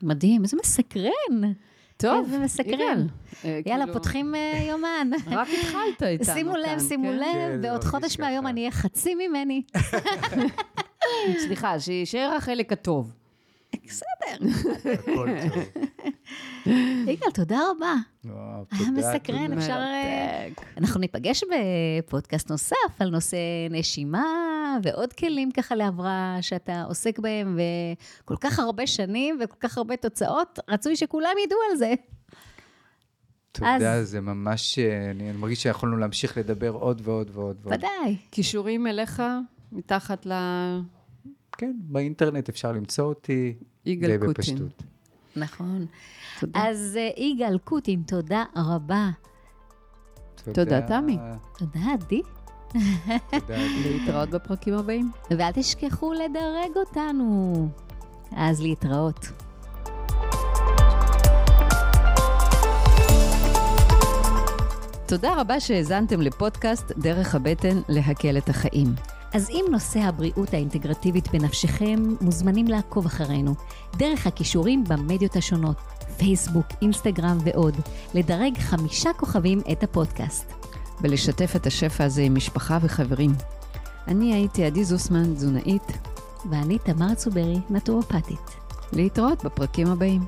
B: מדהים, איזה מסקרן.
C: טוב,
B: איזה מסקרן.
C: אה,
B: יאללה,
C: כאילו,
B: פותחים אה, יומן.
C: רק התחלת איתנו
B: שימו לב, שימו
C: כן?
B: לב,
A: כן,
B: בעוד
A: זה
B: חודש מהיום. אני אהיה חצי ממני.
C: סליחה, שיישאר החלק הטוב.
B: בסדר. יגאל, תודה רבה.
A: וואו,
B: היה
A: תודה,
B: מסקרן. אפשר... אה. אנחנו ניפגש בפודקאסט נוסף על נושא נשימה ועוד כלים ככה להבראה שאתה עוסק בהם, וכל כך הרבה שנים וכל כך הרבה תוצאות, רצוי שכולם ידעו על זה.
A: תודה,
B: אז-
A: זה ממש, אה, אני אני מרגיש שיכולנו להמשיך לדבר עוד ועוד ועוד ועוד.
B: ודאי.
C: קישורים אליך, מתחת ל...
A: כן, באינטרנט אפשר למצוא אותי.
C: יגאל
A: די
C: קוטין.
A: בפשטות.
B: נכון.
C: תודה.
B: אז אה, יגאל קוטין, תודה רבה.
C: תודה, תמי.
B: תודה, עדי.
A: תודה.
C: להתראות בפרקים הבאים.
B: ואל תשכחו לדרג אותנו. אז להתראות.
C: תודה רבה שהאזנתם לפודקאסט דרך הבטן להקל את החיים.
B: אז אם נושא הבריאות האינטגרטיבית בנפשכם, מוזמנים לעקוב אחרינו, דרך הכישורים במדיות השונות, פייסבוק, אינסטגרם ועוד, לדרג חמישה כוכבים את הפודקאסט.
C: ולשתף את השפע הזה עם משפחה וחברים. אני הייתי עדי זוסמן, תזונאית.
B: ואני תמר צוברי, נטורופטית.
C: להתראות בפרקים הבאים.